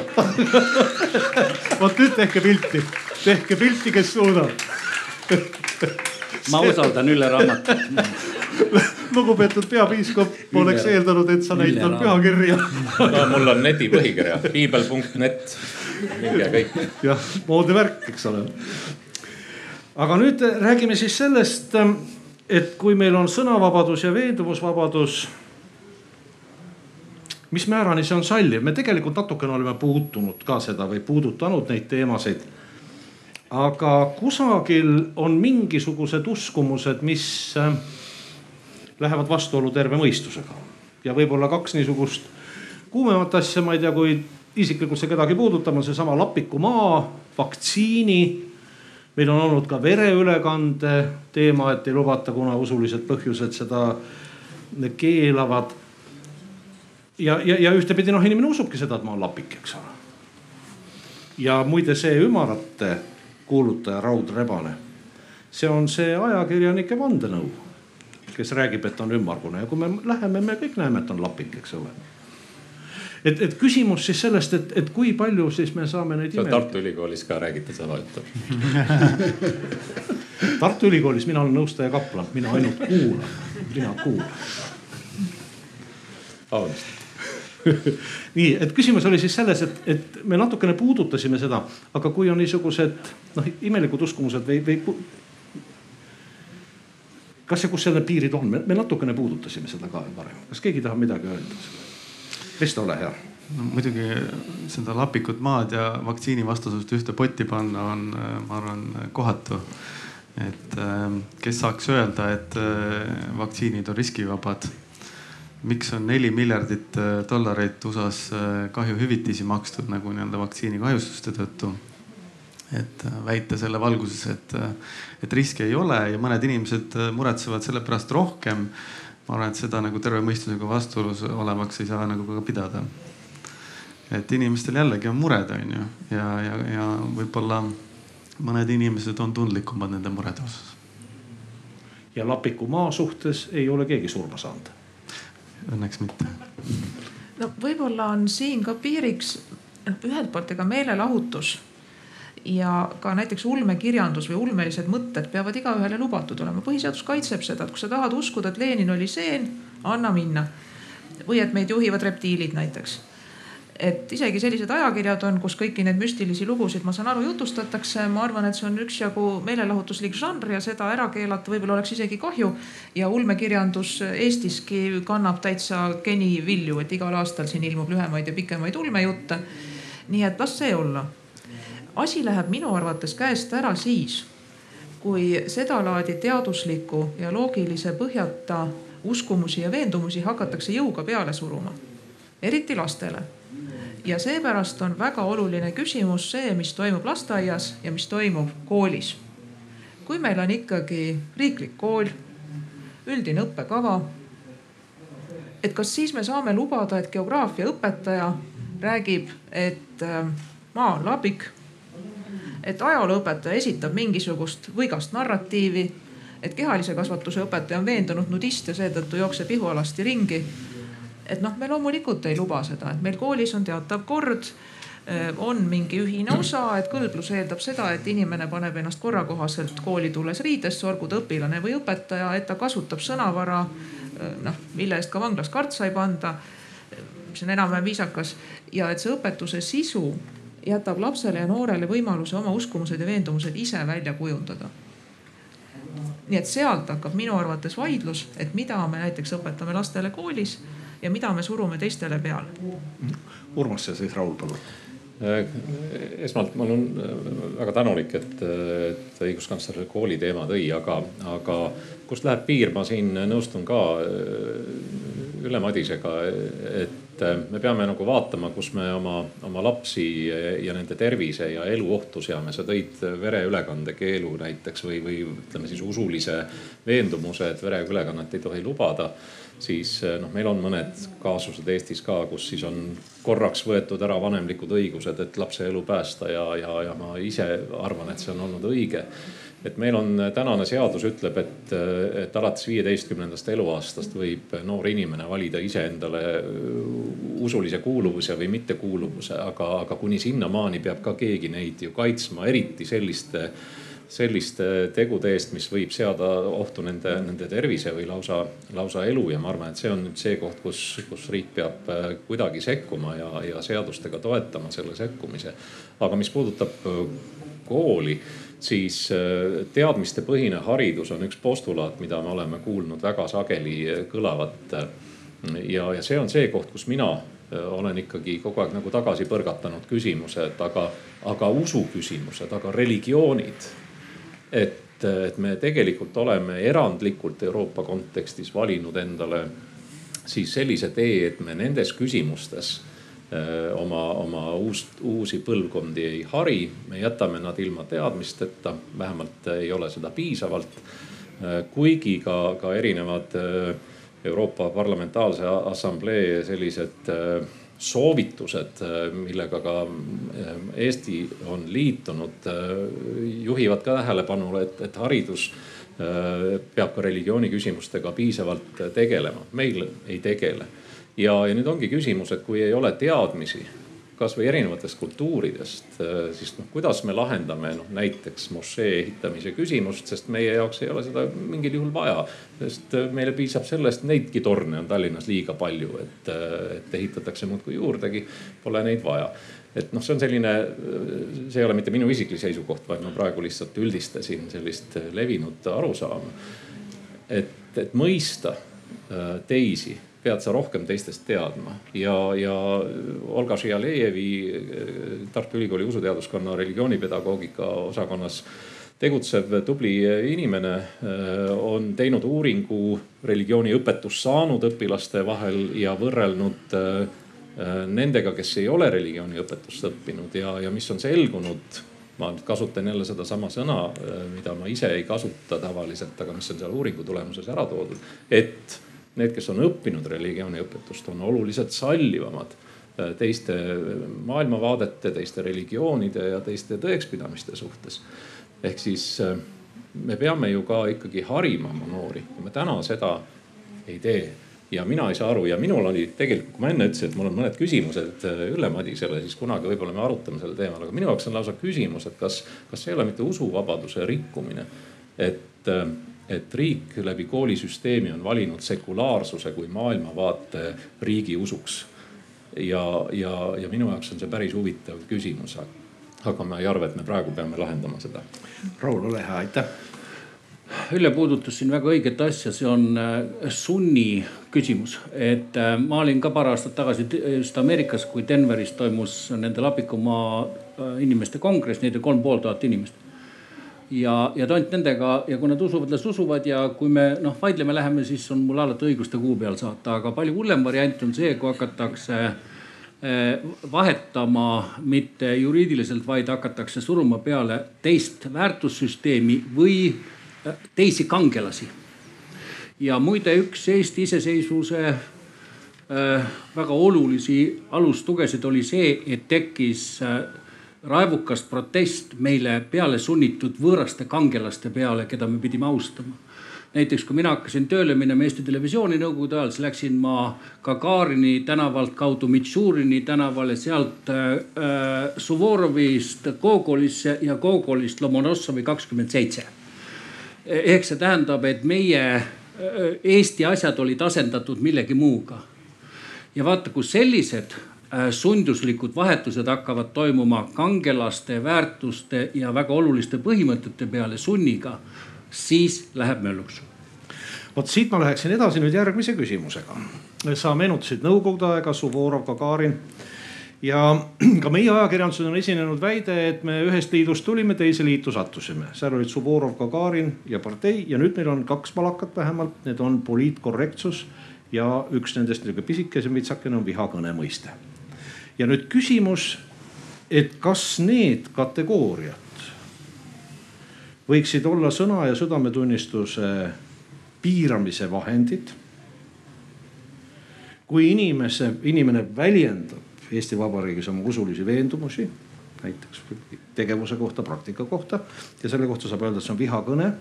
vot nüüd tehke pilti, tehke pilti, kes suudab ma usaldan Ülle raamatut lugupeetud peapiiskop, poleks eeldanud, et sa näitad pühakirja no mul on neti põhikirja, piibel.net, minge kõik. jah, moodne värk, eks ole. aga nüüd räägime siis sellest, et kui meil on sõnavabadus ja veendumusvabadus mis määrani see on salliv, me tegelikult natukene oleme puutunud ka seda või puudutanud neid teemasid. aga kusagil on mingisugused uskumused, mis äh, lähevad vastuollu terve mõistusega ja võib-olla kaks niisugust kuumemat asja, ma ei tea, kui isiklikult see kedagi puudutab, on seesama Lapiku maa, vaktsiini. meil on olnud ka vereülekande teema, et ei lubata, kuna usulised põhjused seda keelavad ja, ja, ja ühtepidi noh, inimene usubki seda, et ma olen lapik, eks ole. ja muide, see ümarate kuulutaja Raud Rebane, see on see ajakirjanike vandenõu, kes räägib, et on ümmargune ja kui me läheme, me kõik näeme, et on lapik, eks ole et, et küsimus siis sellest, et, et kui palju siis me saame neid. Tartu Ülikoolis ka räägite sama juttu Tartu Ülikoolis mina olen nõustaja kaplan, mina ainult kuulan, mina kuulan. vabandust nii, et küsimus oli siis selles, et, et me natukene puudutasime seda, aga kui on niisugused noh, imelikud uskumused või, või. kas ja kus selle piirid on, me natukene puudutasime seda ka varem, kas keegi tahab midagi öelda? Risto, ole hea no muidugi seda lapikut maad ja vaktsiinivastasust ühte potti panna on, ma arvan, kohatu. et kes saaks öelda, et vaktsiinid on riskivabad miks on neli miljardit äh, dollarit USA-s äh, kahjuhüvitisi makstud nagu nii-öelda vaktsiini kahjustuste tõttu. et äh, väita selle valguses, et, et riski ei ole ja mõned inimesed muretsevad selle pärast rohkem. ma arvan, et seda nagu terve mõistusega vastuolus olevaks ei saa nagu ka pidada. et inimestel jällegi on mured, on ju, ja, ja, ja võib-olla mõned inimesed on tundlikumad nende murede osas. ja Lapiku maa suhtes ei ole keegi surma saanud õnneks mitte. no võib-olla on siin ka piiriks ühelt poolt ega meelelahutus ja ka näiteks ulmekirjandus või ulmelised mõtted peavad igaühele lubatud olema. põhiseadus kaitseb seda, et kui sa tahad uskuda, et Lenin oli seen, anna minna. või et meid juhivad reptiilid näiteks et isegi sellised ajakirjad on, kus kõiki neid müstilisi lugusid, ma saan aru, jutustatakse. ma arvan, et see on üksjagu meelelahutuslik žanr ja seda ära keelata võib-olla oleks isegi kahju. ja ulmekirjandus Eestiski kannab täitsa geni vilju, et igal aastal siin ilmub lühemaid ja pikemaid ulmejutte. nii et las see olla. asi läheb minu arvates käest ära siis, kui sedalaadi teadusliku ja loogilise põhjata uskumusi ja veendumusi hakatakse jõuga peale suruma eriti lastele ja seepärast on väga oluline küsimus see, mis toimub lasteaias ja mis toimub koolis. kui meil on ikkagi riiklik kool, üldine õppekava. et kas siis me saame lubada, et geograafiaõpetaja räägib, et äh, maa on labik. et ajalooõpetaja esitab mingisugust võigast narratiivi, et kehalise kasvatuse õpetaja on veendunud nudist ja seetõttu jookseb ihualasti ringi et noh, me loomulikult ei luba seda, et meil koolis on teatav kord on mingi ühine osa, et kõlblus eeldab seda, et inimene paneb ennast korrakohaselt kooli tulles riidesse, olgu ta õpilane või õpetaja, et ta kasutab sõnavara, noh, mille eest ka vanglas kartsa ei panda, mis on enam-vähem viisakas ja et see õpetuse sisu jätab lapsele ja noorele võimaluse oma uskumused ja veendumused ise välja kujundada. Nii et sealt hakkab minu arvates vaidlus, et mida me näiteks õpetame lastele koolis ja mida me surume teistele peale. Urmas ja siis Raul, palun äh, esmalt ma olen äh, väga tänulik, et, et õiguskantsler kooli teema tõi, aga, aga kust läheb piir, ma siin nõustun ka äh, Ülle Madisega, et me peame nagu vaatama, kus me oma, oma lapsi ja nende tervise ja elu ohtu seame. sa tõid vereülekande keelu näiteks või, või ütleme siis usulise veendumuse, et vereülekannet ei tohi lubada siis noh, meil on mõned kaasused Eestis ka, kus siis on korraks võetud ära vanemlikud õigused, et lapse elu päästa ja, ja, ja ma ise arvan, et see on olnud õige. Et meil on tänane seadus ütleb, et, et alates viieteistkümnendast eluaastast võib noor inimene valida iseendale usulise kuuluvuse või mittekuuluvuse, aga, aga kuni sinnamaani peab ka keegi neid ju kaitsma, eriti selliste selliste tegude eest, mis võib seada ohtu nende, nende tervise või lausa, lausa elu ja ma arvan, et see on nüüd see koht, kus, kus riik peab kuidagi sekkuma ja, ja seadustega toetama selle sekkumise. aga mis puudutab kooli siis äh, teadmistepõhine haridus on üks postulaat, mida me oleme kuulnud väga sageli kõlavat. ja, ja see on see koht, kus mina äh, olen ikkagi kogu aeg nagu tagasi põrgatanud küsimuse, et aga, aga usu küsimused, aga religioonid. Et, et me tegelikult oleme erandlikult Euroopa kontekstis valinud endale siis sellise tee, et me nendes küsimustes oma, oma uust, uusi põlvkondi ei hari, me jätame nad ilma teadmisteta, vähemalt ei ole seda piisavalt. Kuigi ka, ka erinevad Euroopa Parlamentaarse Assamblee sellised soovitused, millega ka Eesti on liitunud, juhivad ka tähelepanu, et, et haridus peab ka religiooni küsimustega piisavalt tegelema. meil ei tegele ja, ja nüüd ongi küsimus, et kui ei ole teadmisi kasvõi erinevatest kultuuridest, äh, siis noh, kuidas me lahendame noh näiteks mošee ehitamise küsimust, sest meie jaoks ei ole seda mingil juhul vaja. sest äh, meile piisab sellest, neidki torne on Tallinnas liiga palju, et, äh, et ehitatakse muudkui juurdegi, pole neid vaja. et noh, see on selline, see ei ole mitte minu isiklik seisukoht, vaid ma praegu lihtsalt üldistasin sellist levinud arusaama. et, et mõista teisi pead sa rohkem teistest teadma ja, ja Olga Žialejevi Tartu Ülikooli usuteaduskonna religioonipedagoogika osakonnas tegutsev tubli inimene on teinud uuringu religiooniõpetust saanud õpilaste vahel ja võrrelnud nendega, kes ei ole religiooniõpetust õppinud ja, ja mis on selgunud ma nüüd kasutan jälle sedasama sõna, mida ma ise ei kasuta tavaliselt, aga mis on seal uuringu tulemuses ära toodud. et need, kes on õppinud religiooniõpetust, on oluliselt sallivamad äh, teiste maailmavaadete, teiste religioonide ja teiste tõekspidamiste suhtes. ehk siis äh, me peame ju ka ikkagi harima oma noori ja me täna seda ei tee ja mina ei saa aru ja minul oli tegelikult, kui ma enne ütlesin, et mul on mõned küsimused äh, Ülle Madisele, siis kunagi võib-olla me arutame sel teemal, aga minu jaoks on lausa küsimus, et kas, kas see ei ole mitte usuvabaduse rikkumine. et et riik läbi koolisüsteemi on valinud sekulaarsuse kui maailmavaate riigi usuks. ja, ja, ja minu jaoks on see päris huvitav küsimus. aga ma ei arva, et me praegu peame lahendama seda. Raul, ole hea, aitäh. Ülle puudutas siin väga õiget asja, see on äh, sunni küsimus, et äh, ma olin ka paar aastat tagasi just Ameerikas, kui Denveris toimus nende Lapikumaa äh, inimeste kongress, neid oli kolm pool tuhat inimest ja, ja tont nendega ja kui nad usuvad, las usuvad ja kui me noh vaidlema läheme, siis on mul alati õigus ta kuu peal saata, aga palju hullem variant on see, kui hakatakse eh, vahetama mitte juriidiliselt, vaid hakatakse suruma peale teist väärtussüsteemi või eh, teisi kangelasi. ja muide, üks Eesti iseseisvuse äh, väga olulisi alustugesid oli see, et tekkis raevukas protest meile peale sunnitud võõraste kangelaste peale, keda me pidime austama. näiteks kui mina hakkasin tööle minema Eesti Televisiooni nõukogude ajal, siis läksin ma Gagarini tänavalt kaudu Mitšurini tänavale, sealt äh, Suvorovist Gogolisse ja Gogolist Lomonossovi kakskümmend seitse. ehk see tähendab, et meie äh, Eesti asjad olid asendatud millegi muuga. ja vaata, kui sellised äh, sunduslikud vahetused hakkavad toimuma kangelaste väärtuste ja väga oluliste põhimõtete peale sunniga siis läheb mölluks. vot siit ma läheksin edasi nüüd järgmise küsimusega. sa meenutasid nõukogude aega, Suvorov, Gagarin ja ka meie ajakirjanduses on esinenud väide, et me ühest liidust tulime, teise liitu sattusime. seal olid Suvorov, Gagarin ja partei ja nüüd meil on kaks malakat vähemalt, need on poliitkorrektsus ja üks nendest niisugune pisikesem vitsakene on vihakõne mõiste. Ja nüüd küsimus, et kas need kategooriad võiksid olla sõna ja südametunnistuse piiramise vahendid. kui inimese, inimene väljendab Eesti Vabariigis oma usulisi veendumusi, näiteks tegevuse kohta, praktika kohta ja selle kohta saab öelda, et see on vihakõne.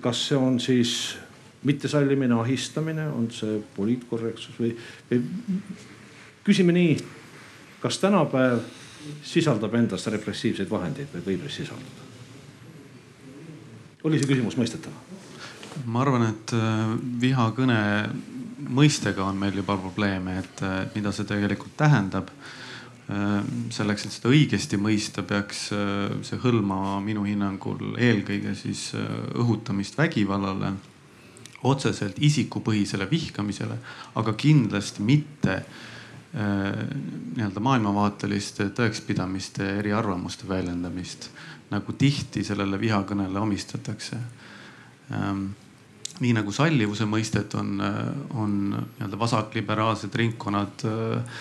kas see on siis mittesallimine, ahistamine, on see poliitkorrektsus või, või küsime nii, kas tänapäev sisaldab endas repressiivseid vahendeid või võib sisaldada? oli see küsimus mõistetav? ma arvan, et äh, vihakõne mõistega on meil juba probleeme, et äh, mida see tegelikult tähendab. Äh, selleks, et seda õigesti mõista, peaks see hõlmama minu hinnangul eelkõige siis õhutamist vägivallale, otseselt isikupõhisele vihkamisele, aga kindlasti mitte Äh, nii-öelda maailmavaateliste tõekspidamiste, eriarvamuste väljendamist, nagu tihti sellele vihakõnele omistatakse. Ähm, nii nagu sallivuse mõistet on, äh, on nii-öelda vasakliberaalsed ringkonnad äh,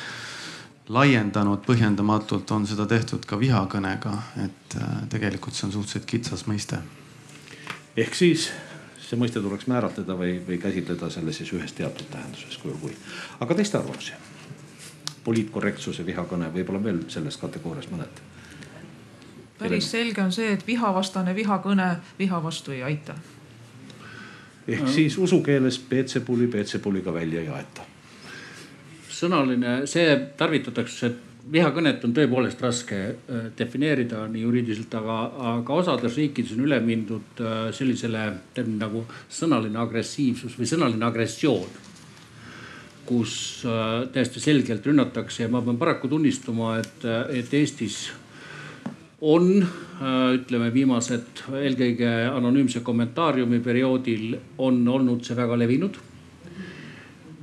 laiendanud põhjendamatult, on seda tehtud ka vihakõnega, et tegelikult see on suhteliselt kitsas mõiste. ehk siis see mõiste tuleks määratleda või, või käsitleda selle siis ühes teatud tähenduses, kui, kui. aga teiste arvamusi poliitkorrektsuse vihakõne, võib-olla veel selles kategoorias mõned. päris selge on see, et vihavastane vihakõne viha vastu ei aita. ehk siis usukeeles peetsepuli peetsepuliga välja ei aeta. sõnaline, see tarvitatakse, et vihakõnet on tõepoolest raske äh, defineerida nii juriidiliselt, aga, aga osades riikides on üle mindud äh, sellisele termin nagu sõnaline agressiivsus või sõnaline agressioon kus äh, täiesti selgelt rünnatakse ja ma pean paraku tunnistama, et, et Eestis on, ütleme viimased, eelkõige anonüümse kommentaariumi perioodil on olnud see väga levinud.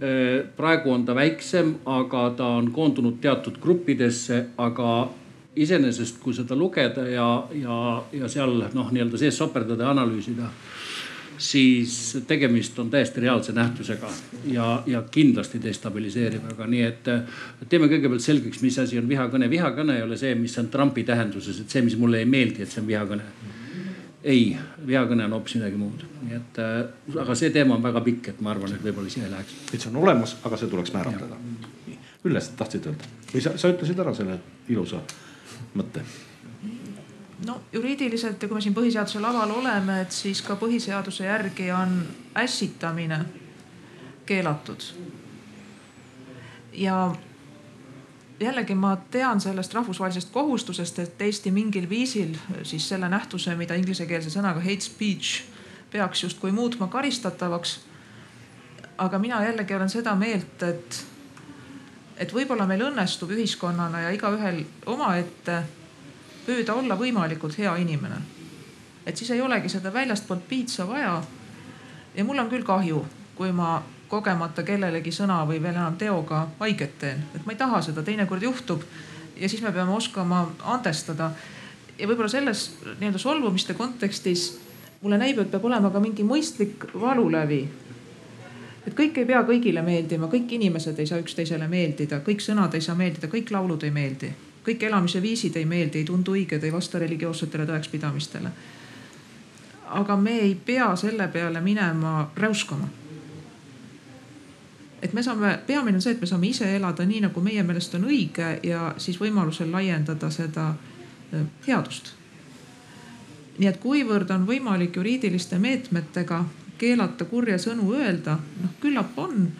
Äh, praegu on ta väiksem, aga ta on koondunud teatud gruppidesse, aga iseenesest, kui seda lugeda ja, ja, ja seal noh, nii-öelda sees soperdada ja analüüsida siis tegemist on täiesti reaalse nähtusega ja, ja kindlasti destabiliseerivaga, nii et teeme kõigepealt selgeks, mis asi on vihakõne. vihakõne ei ole see, mis on Trumpi tähenduses, et see, mis mulle ei meeldi, et see on vihakõne. Ei, vihakõne on hoopis midagi muud, nii et äh, aga see teema on väga pikk, et ma arvan, et võib-olla siia ei läheks. et see on olemas, aga see tuleks määratleda. Ülle, sa tahtsid öelda või sa, sa ütlesid ära selle ilusa mõtte no juriidiliselt ja kui me siin põhiseaduse laval oleme, et siis ka põhiseaduse järgi on ässitamine keelatud. ja jällegi ma tean sellest rahvusvahelisest kohustusest, et Eesti mingil viisil siis selle nähtuse, mida inglisekeelse sõnaga hate speech peaks justkui muutma karistatavaks. aga mina jällegi olen seda meelt, et, et võib-olla meil õnnestub ühiskonnana ja igaühel omaette püüda olla võimalikult hea inimene. et siis ei olegi seda väljastpoolt piitsa vaja. ja mul on küll kahju, kui ma kogemata kellelegi sõna või veel enam teoga haiget teen, et ma ei taha seda, teinekord juhtub. ja siis me peame oskama andestada. ja võib-olla selles nii-öelda solvumiste kontekstis mulle näib, et peab olema ka mingi mõistlik valulävi et kõik ei pea kõigile meeldima, kõik inimesed ei saa üksteisele meeldida, kõik sõnad ei saa meeldida, kõik laulud ei meeldi kõik elamise viisid ei meeldi, ei tundu õiged, ei vasta religioossetele tõekspidamistele. aga me ei pea selle peale minema räuskama. Et me saame, peamine on see, et me saame ise elada nii, nagu meie meelest on õige ja siis võimalusel laiendada seda headust. nii et kuivõrd on võimalik juriidiliste meetmetega keelata kurja sõnu öelda, noh küllap on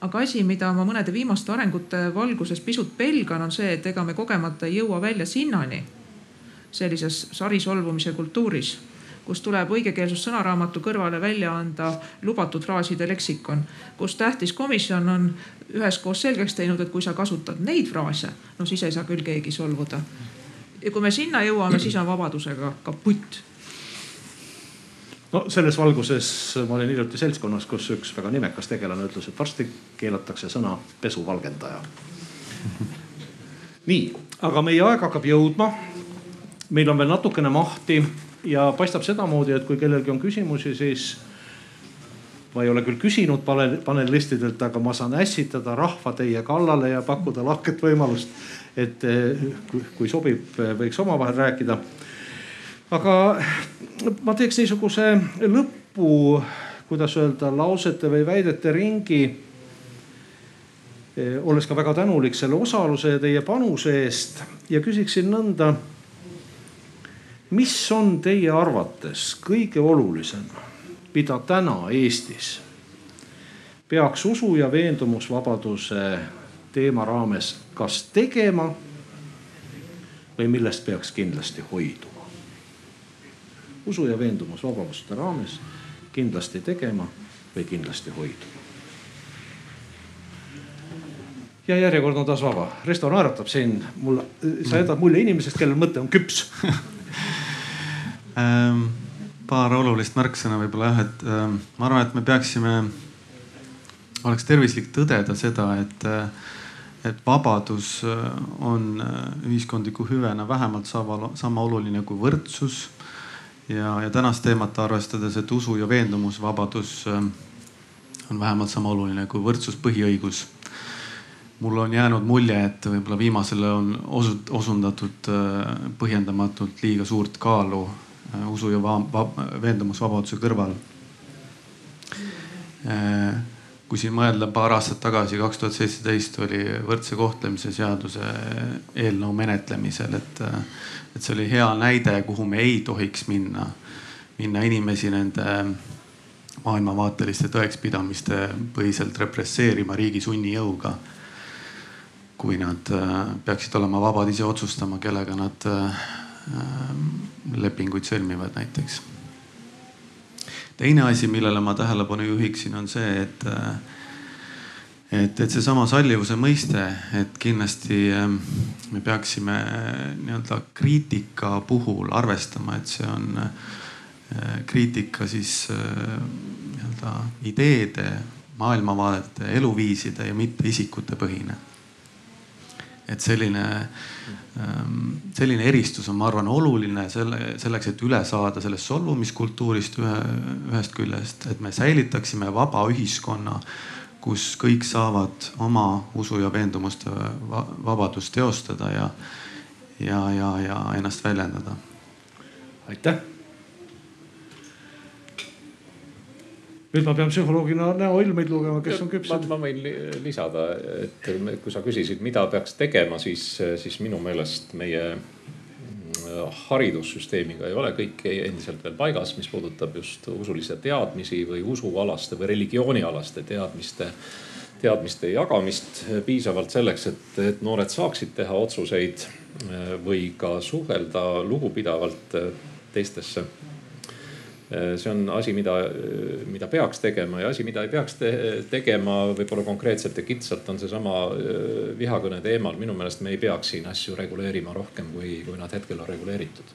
aga asi, mida ma mõnede viimaste arengute valguses pisut pelgan, on see, et ega me kogemata ei jõua välja sinnani sellises sarisolvumise kultuuris, kus tuleb õigekeelsussõnaraamatu kõrvale välja anda lubatud fraaside leksikon, kus tähtis komisjon on üheskoos selgeks teinud, et kui sa kasutad neid fraase, no siis ei saa küll keegi solvuda. ja kui me sinna jõuame, siis on vabadusega kaputt no selles valguses ma olin hiljuti seltskonnas, kus üks väga nimekas tegelane ütles, et varsti keelatakse sõna pesuvalgendaja. nii, aga meie aeg hakkab jõudma. meil on veel natukene mahti ja paistab sedamoodi, et kui kellelgi on küsimusi, siis ma ei ole küll küsinud panelistidelt, aga ma saan ässitada rahva teie kallale ja pakkuda lahket võimalust, et eh, kui sobib, võiks omavahel rääkida aga ma teeks niisuguse lõpu, kuidas öelda, lausete või väidete ringi. olles ka väga tänulik selle osaluse ja teie panuse eest ja küsiksin nõnda. Mis on teie arvates kõige olulisem, mida täna Eestis peaks usu ja veendumusvabaduse teema raames kas tegema või millest peaks kindlasti hoiduma? usu ja veendumusvabaduste raames kindlasti tegema või kindlasti hoiduma. ja järjekord on taas vaba, Resto naeratab siin mulle, sa jätad mulje inimesest, kellel mõte on küps paar olulist märksõna võib-olla jah, et ähm, ma arvan, et me peaksime, oleks tervislik tõdeda seda, et et vabadus äh, on äh, ühiskondliku hüvena vähemalt sama, sama oluline kui võrdsus ja, ja tänast teemat arvestades, et usu ja veendumusvabadus ähm, on vähemalt sama oluline kui võrdsus põhiõigus. Mulle on jäänud mulje, et võib-olla viimasele on osut-, osundatud äh, põhjendamatult liiga suurt kaalu äh, usu ja va va veendumusvabaduse kõrval äh, kui siin mõelda paar aastat tagasi, kaks tuhat seitseteist oli võrdse kohtlemise seaduse eelnõu menetlemisel, et et see oli hea näide, kuhu me ei tohiks minna, minna inimesi nende maailmavaateliste tõekspidamiste põhiselt represseerima riigi sunnijõuga. Kui nad äh, peaksid olema vabad ise otsustama, kellega nad äh, lepinguid sõlmivad näiteks. teine asi, millele ma tähelepanu juhiksin, on see, et äh, et, et seesama sallivuse mõiste, et kindlasti ähm, me peaksime äh, nii-öelda kriitika puhul arvestama, et see on äh, kriitika siis äh, nii-öelda ideede, maailmavaadete, eluviiside ja mitte isikute põhine. Et selline, ähm, selline eristus on, ma arvan, oluline selle, selleks, et üle saada sellest solvumiskultuurist ühe, ühest küljest, et me säilitaksime vaba ühiskonna kus kõik saavad oma usu ja veendumuste vabadust teostada ja, ja, ja, ja ennast väljendada. aitäh. Nüüd ma pean psühholoogina näoilmeid lugema, kes on küpsed. ma võin lisada, et kui sa küsisid, mida peaks tegema, siis, siis minu meelest meie haridussüsteemiga ei ole kõik endiselt veel paigas, mis puudutab just usulisi teadmisi või usualaste või religioonialaste teadmiste, teadmiste jagamist piisavalt selleks, et, et noored saaksid teha otsuseid või ka suhelda lugupidavalt teistesse Äh, see on asi, mida, mida peaks tegema ja asi, mida ei peaks te tegema võib-olla konkreetselt ja kitsalt on seesama äh, vihakõne teemal. minu meelest me ei peaks siin asju reguleerima rohkem, kui, kui nad hetkel on reguleeritud.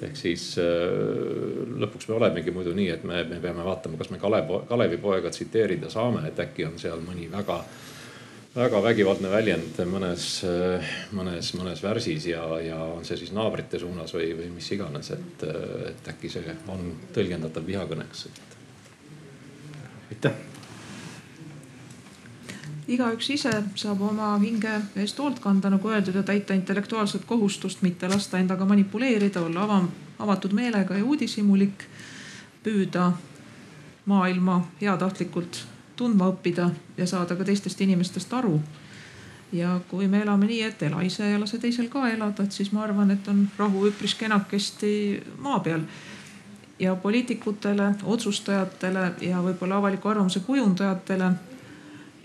ehk siis äh, lõpuks me olemegi muidu nii, et me, me peame vaatama, kas me Kalev, Kalevipoega tsiteerida saame, et äkki on seal mõni väga väga vägivaldne väljend mõnes, mõnes, mõnes värsis ja, ja on see siis naabrite suunas või, või mis iganes, et, et äkki see on tõlgendatav vihakõneks. aitäh. igaüks ise saab oma hinge eest hoolt kanda, nagu öeldud, ja täita intellektuaalset kohustust, mitte lasta endaga manipuleerida, olla avam, avatud meelega ja uudishimulik, püüda maailma heatahtlikult tundma õppida ja saada ka teistest inimestest aru. ja kui me elame nii, et ela ise ja lase teisel ka elada, et siis ma arvan, et on rahu üpris kenakesti maa peal. ja poliitikutele, otsustajatele ja võib-olla avaliku arvamuse kujundajatele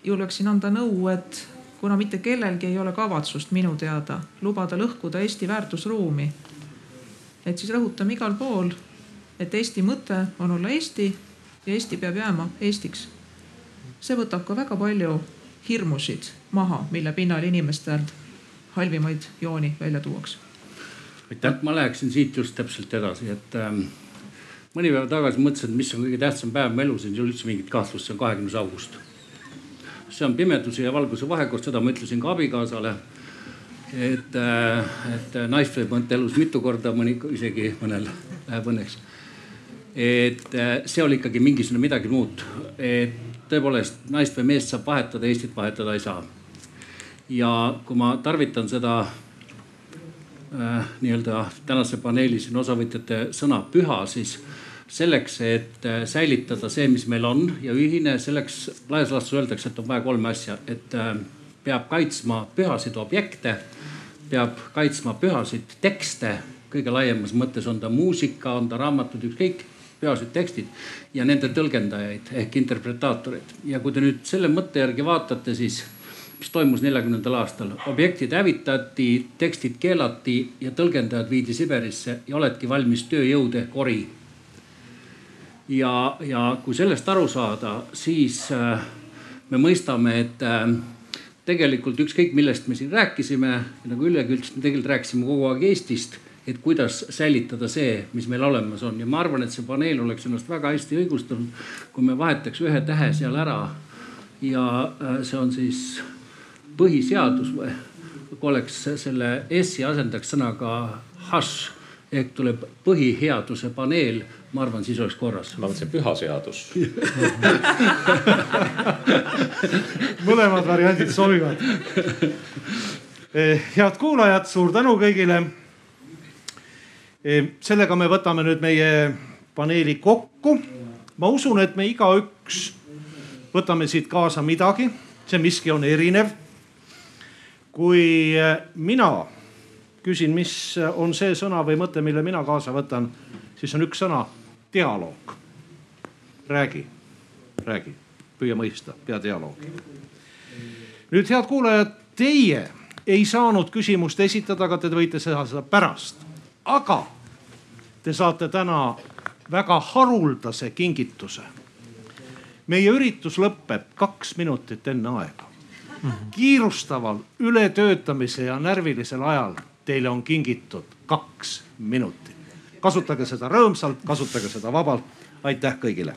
julgeksin anda nõu, et kuna mitte kellelgi ei ole kavatsust minu teada lubada lõhkuda Eesti väärtusruumi, et siis rõhutame igal pool, et Eesti mõte on olla Eesti ja Eesti peab jääma Eestiks. See võtab ka väga palju hirmusid maha, mille pinnal inimestel halvimaid jooni välja tuuakse. aitäh, ma läheksin siit just täpselt edasi, et ähm, mõni päev tagasi mõtlesin, et mis on kõige tähtsam päev mu elus ei ole üldse mingit kahtlust, see on kahekümnes august. see on pimeduse ja valguse vahekord, seda ma ütlesin ka abikaasale. et, äh, et naist võib mõelda elus mitu korda, mõni isegi mõnel läheb õnneks. et äh, see oli ikkagi mingisugune midagi muud, et tõepoolest naist või meest saab vahetada, Eestit vahetada ei saa. ja kui ma tarvitan seda äh, nii-öelda tänase paneeli siin osavõtjate sõna püha, siis selleks, et äh, säilitada see, mis meil on ja ühine, selleks laias laastus öeldakse, et on vaja kolme asja, et äh, peab kaitsma pühasid objekte, peab kaitsma pühasid tekste, kõige laiemas mõttes on ta muusika, on ta raamatud, ükskõik peaasjad tekstid ja nende tõlgendajaid ehk interpretaatoreid. ja kui te nüüd selle mõtte järgi vaatate, siis mis toimus neljakümnendal aastal, objektid hävitati, tekstid keelati ja tõlgendajad viidi Siberisse ja oledki valmis tööjõud ehk ori. ja, ja kui sellest aru saada, siis äh, me mõistame, et äh, tegelikult ükskõik millest me siin rääkisime, nagu Üllegi ütles, me tegelikult rääkisime kogu aeg Eestist et kuidas säilitada see, mis meil olemas on ja ma arvan, et see paneel oleks ennast väga hästi õigustanud, kui me vahetaks ühe tähe seal ära. ja äh, see on siis põhiseadus või oleks selle S-i asendaks sõnaga hash ehk tuleb põhiheaduse paneel, ma arvan, siis oleks korras. ma mõtlesin püha seadus mõlemad variandid sobivad. Eh, head kuulajad, suur tänu kõigile sellega me võtame nüüd meie paneeli kokku. ma usun, et me igaüks võtame siit kaasa midagi, see miski on erinev. kui eh, mina küsin, mis on see sõna või mõte, mille mina kaasa võtan, siis on üks sõna dialoog. räägi, räägi, püüa mõista, pea dialoogi. nüüd head kuulajad, teie ei saanud küsimust esitada, aga te võite seda pärast aga te saate täna väga haruldase kingituse. meie üritus lõpeb kaks minutit enne aega. kiirustaval ületöötamise ja närvilisel ajal teile on kingitud kaks minutit. kasutage seda rõõmsalt, kasutage seda vabalt. aitäh kõigile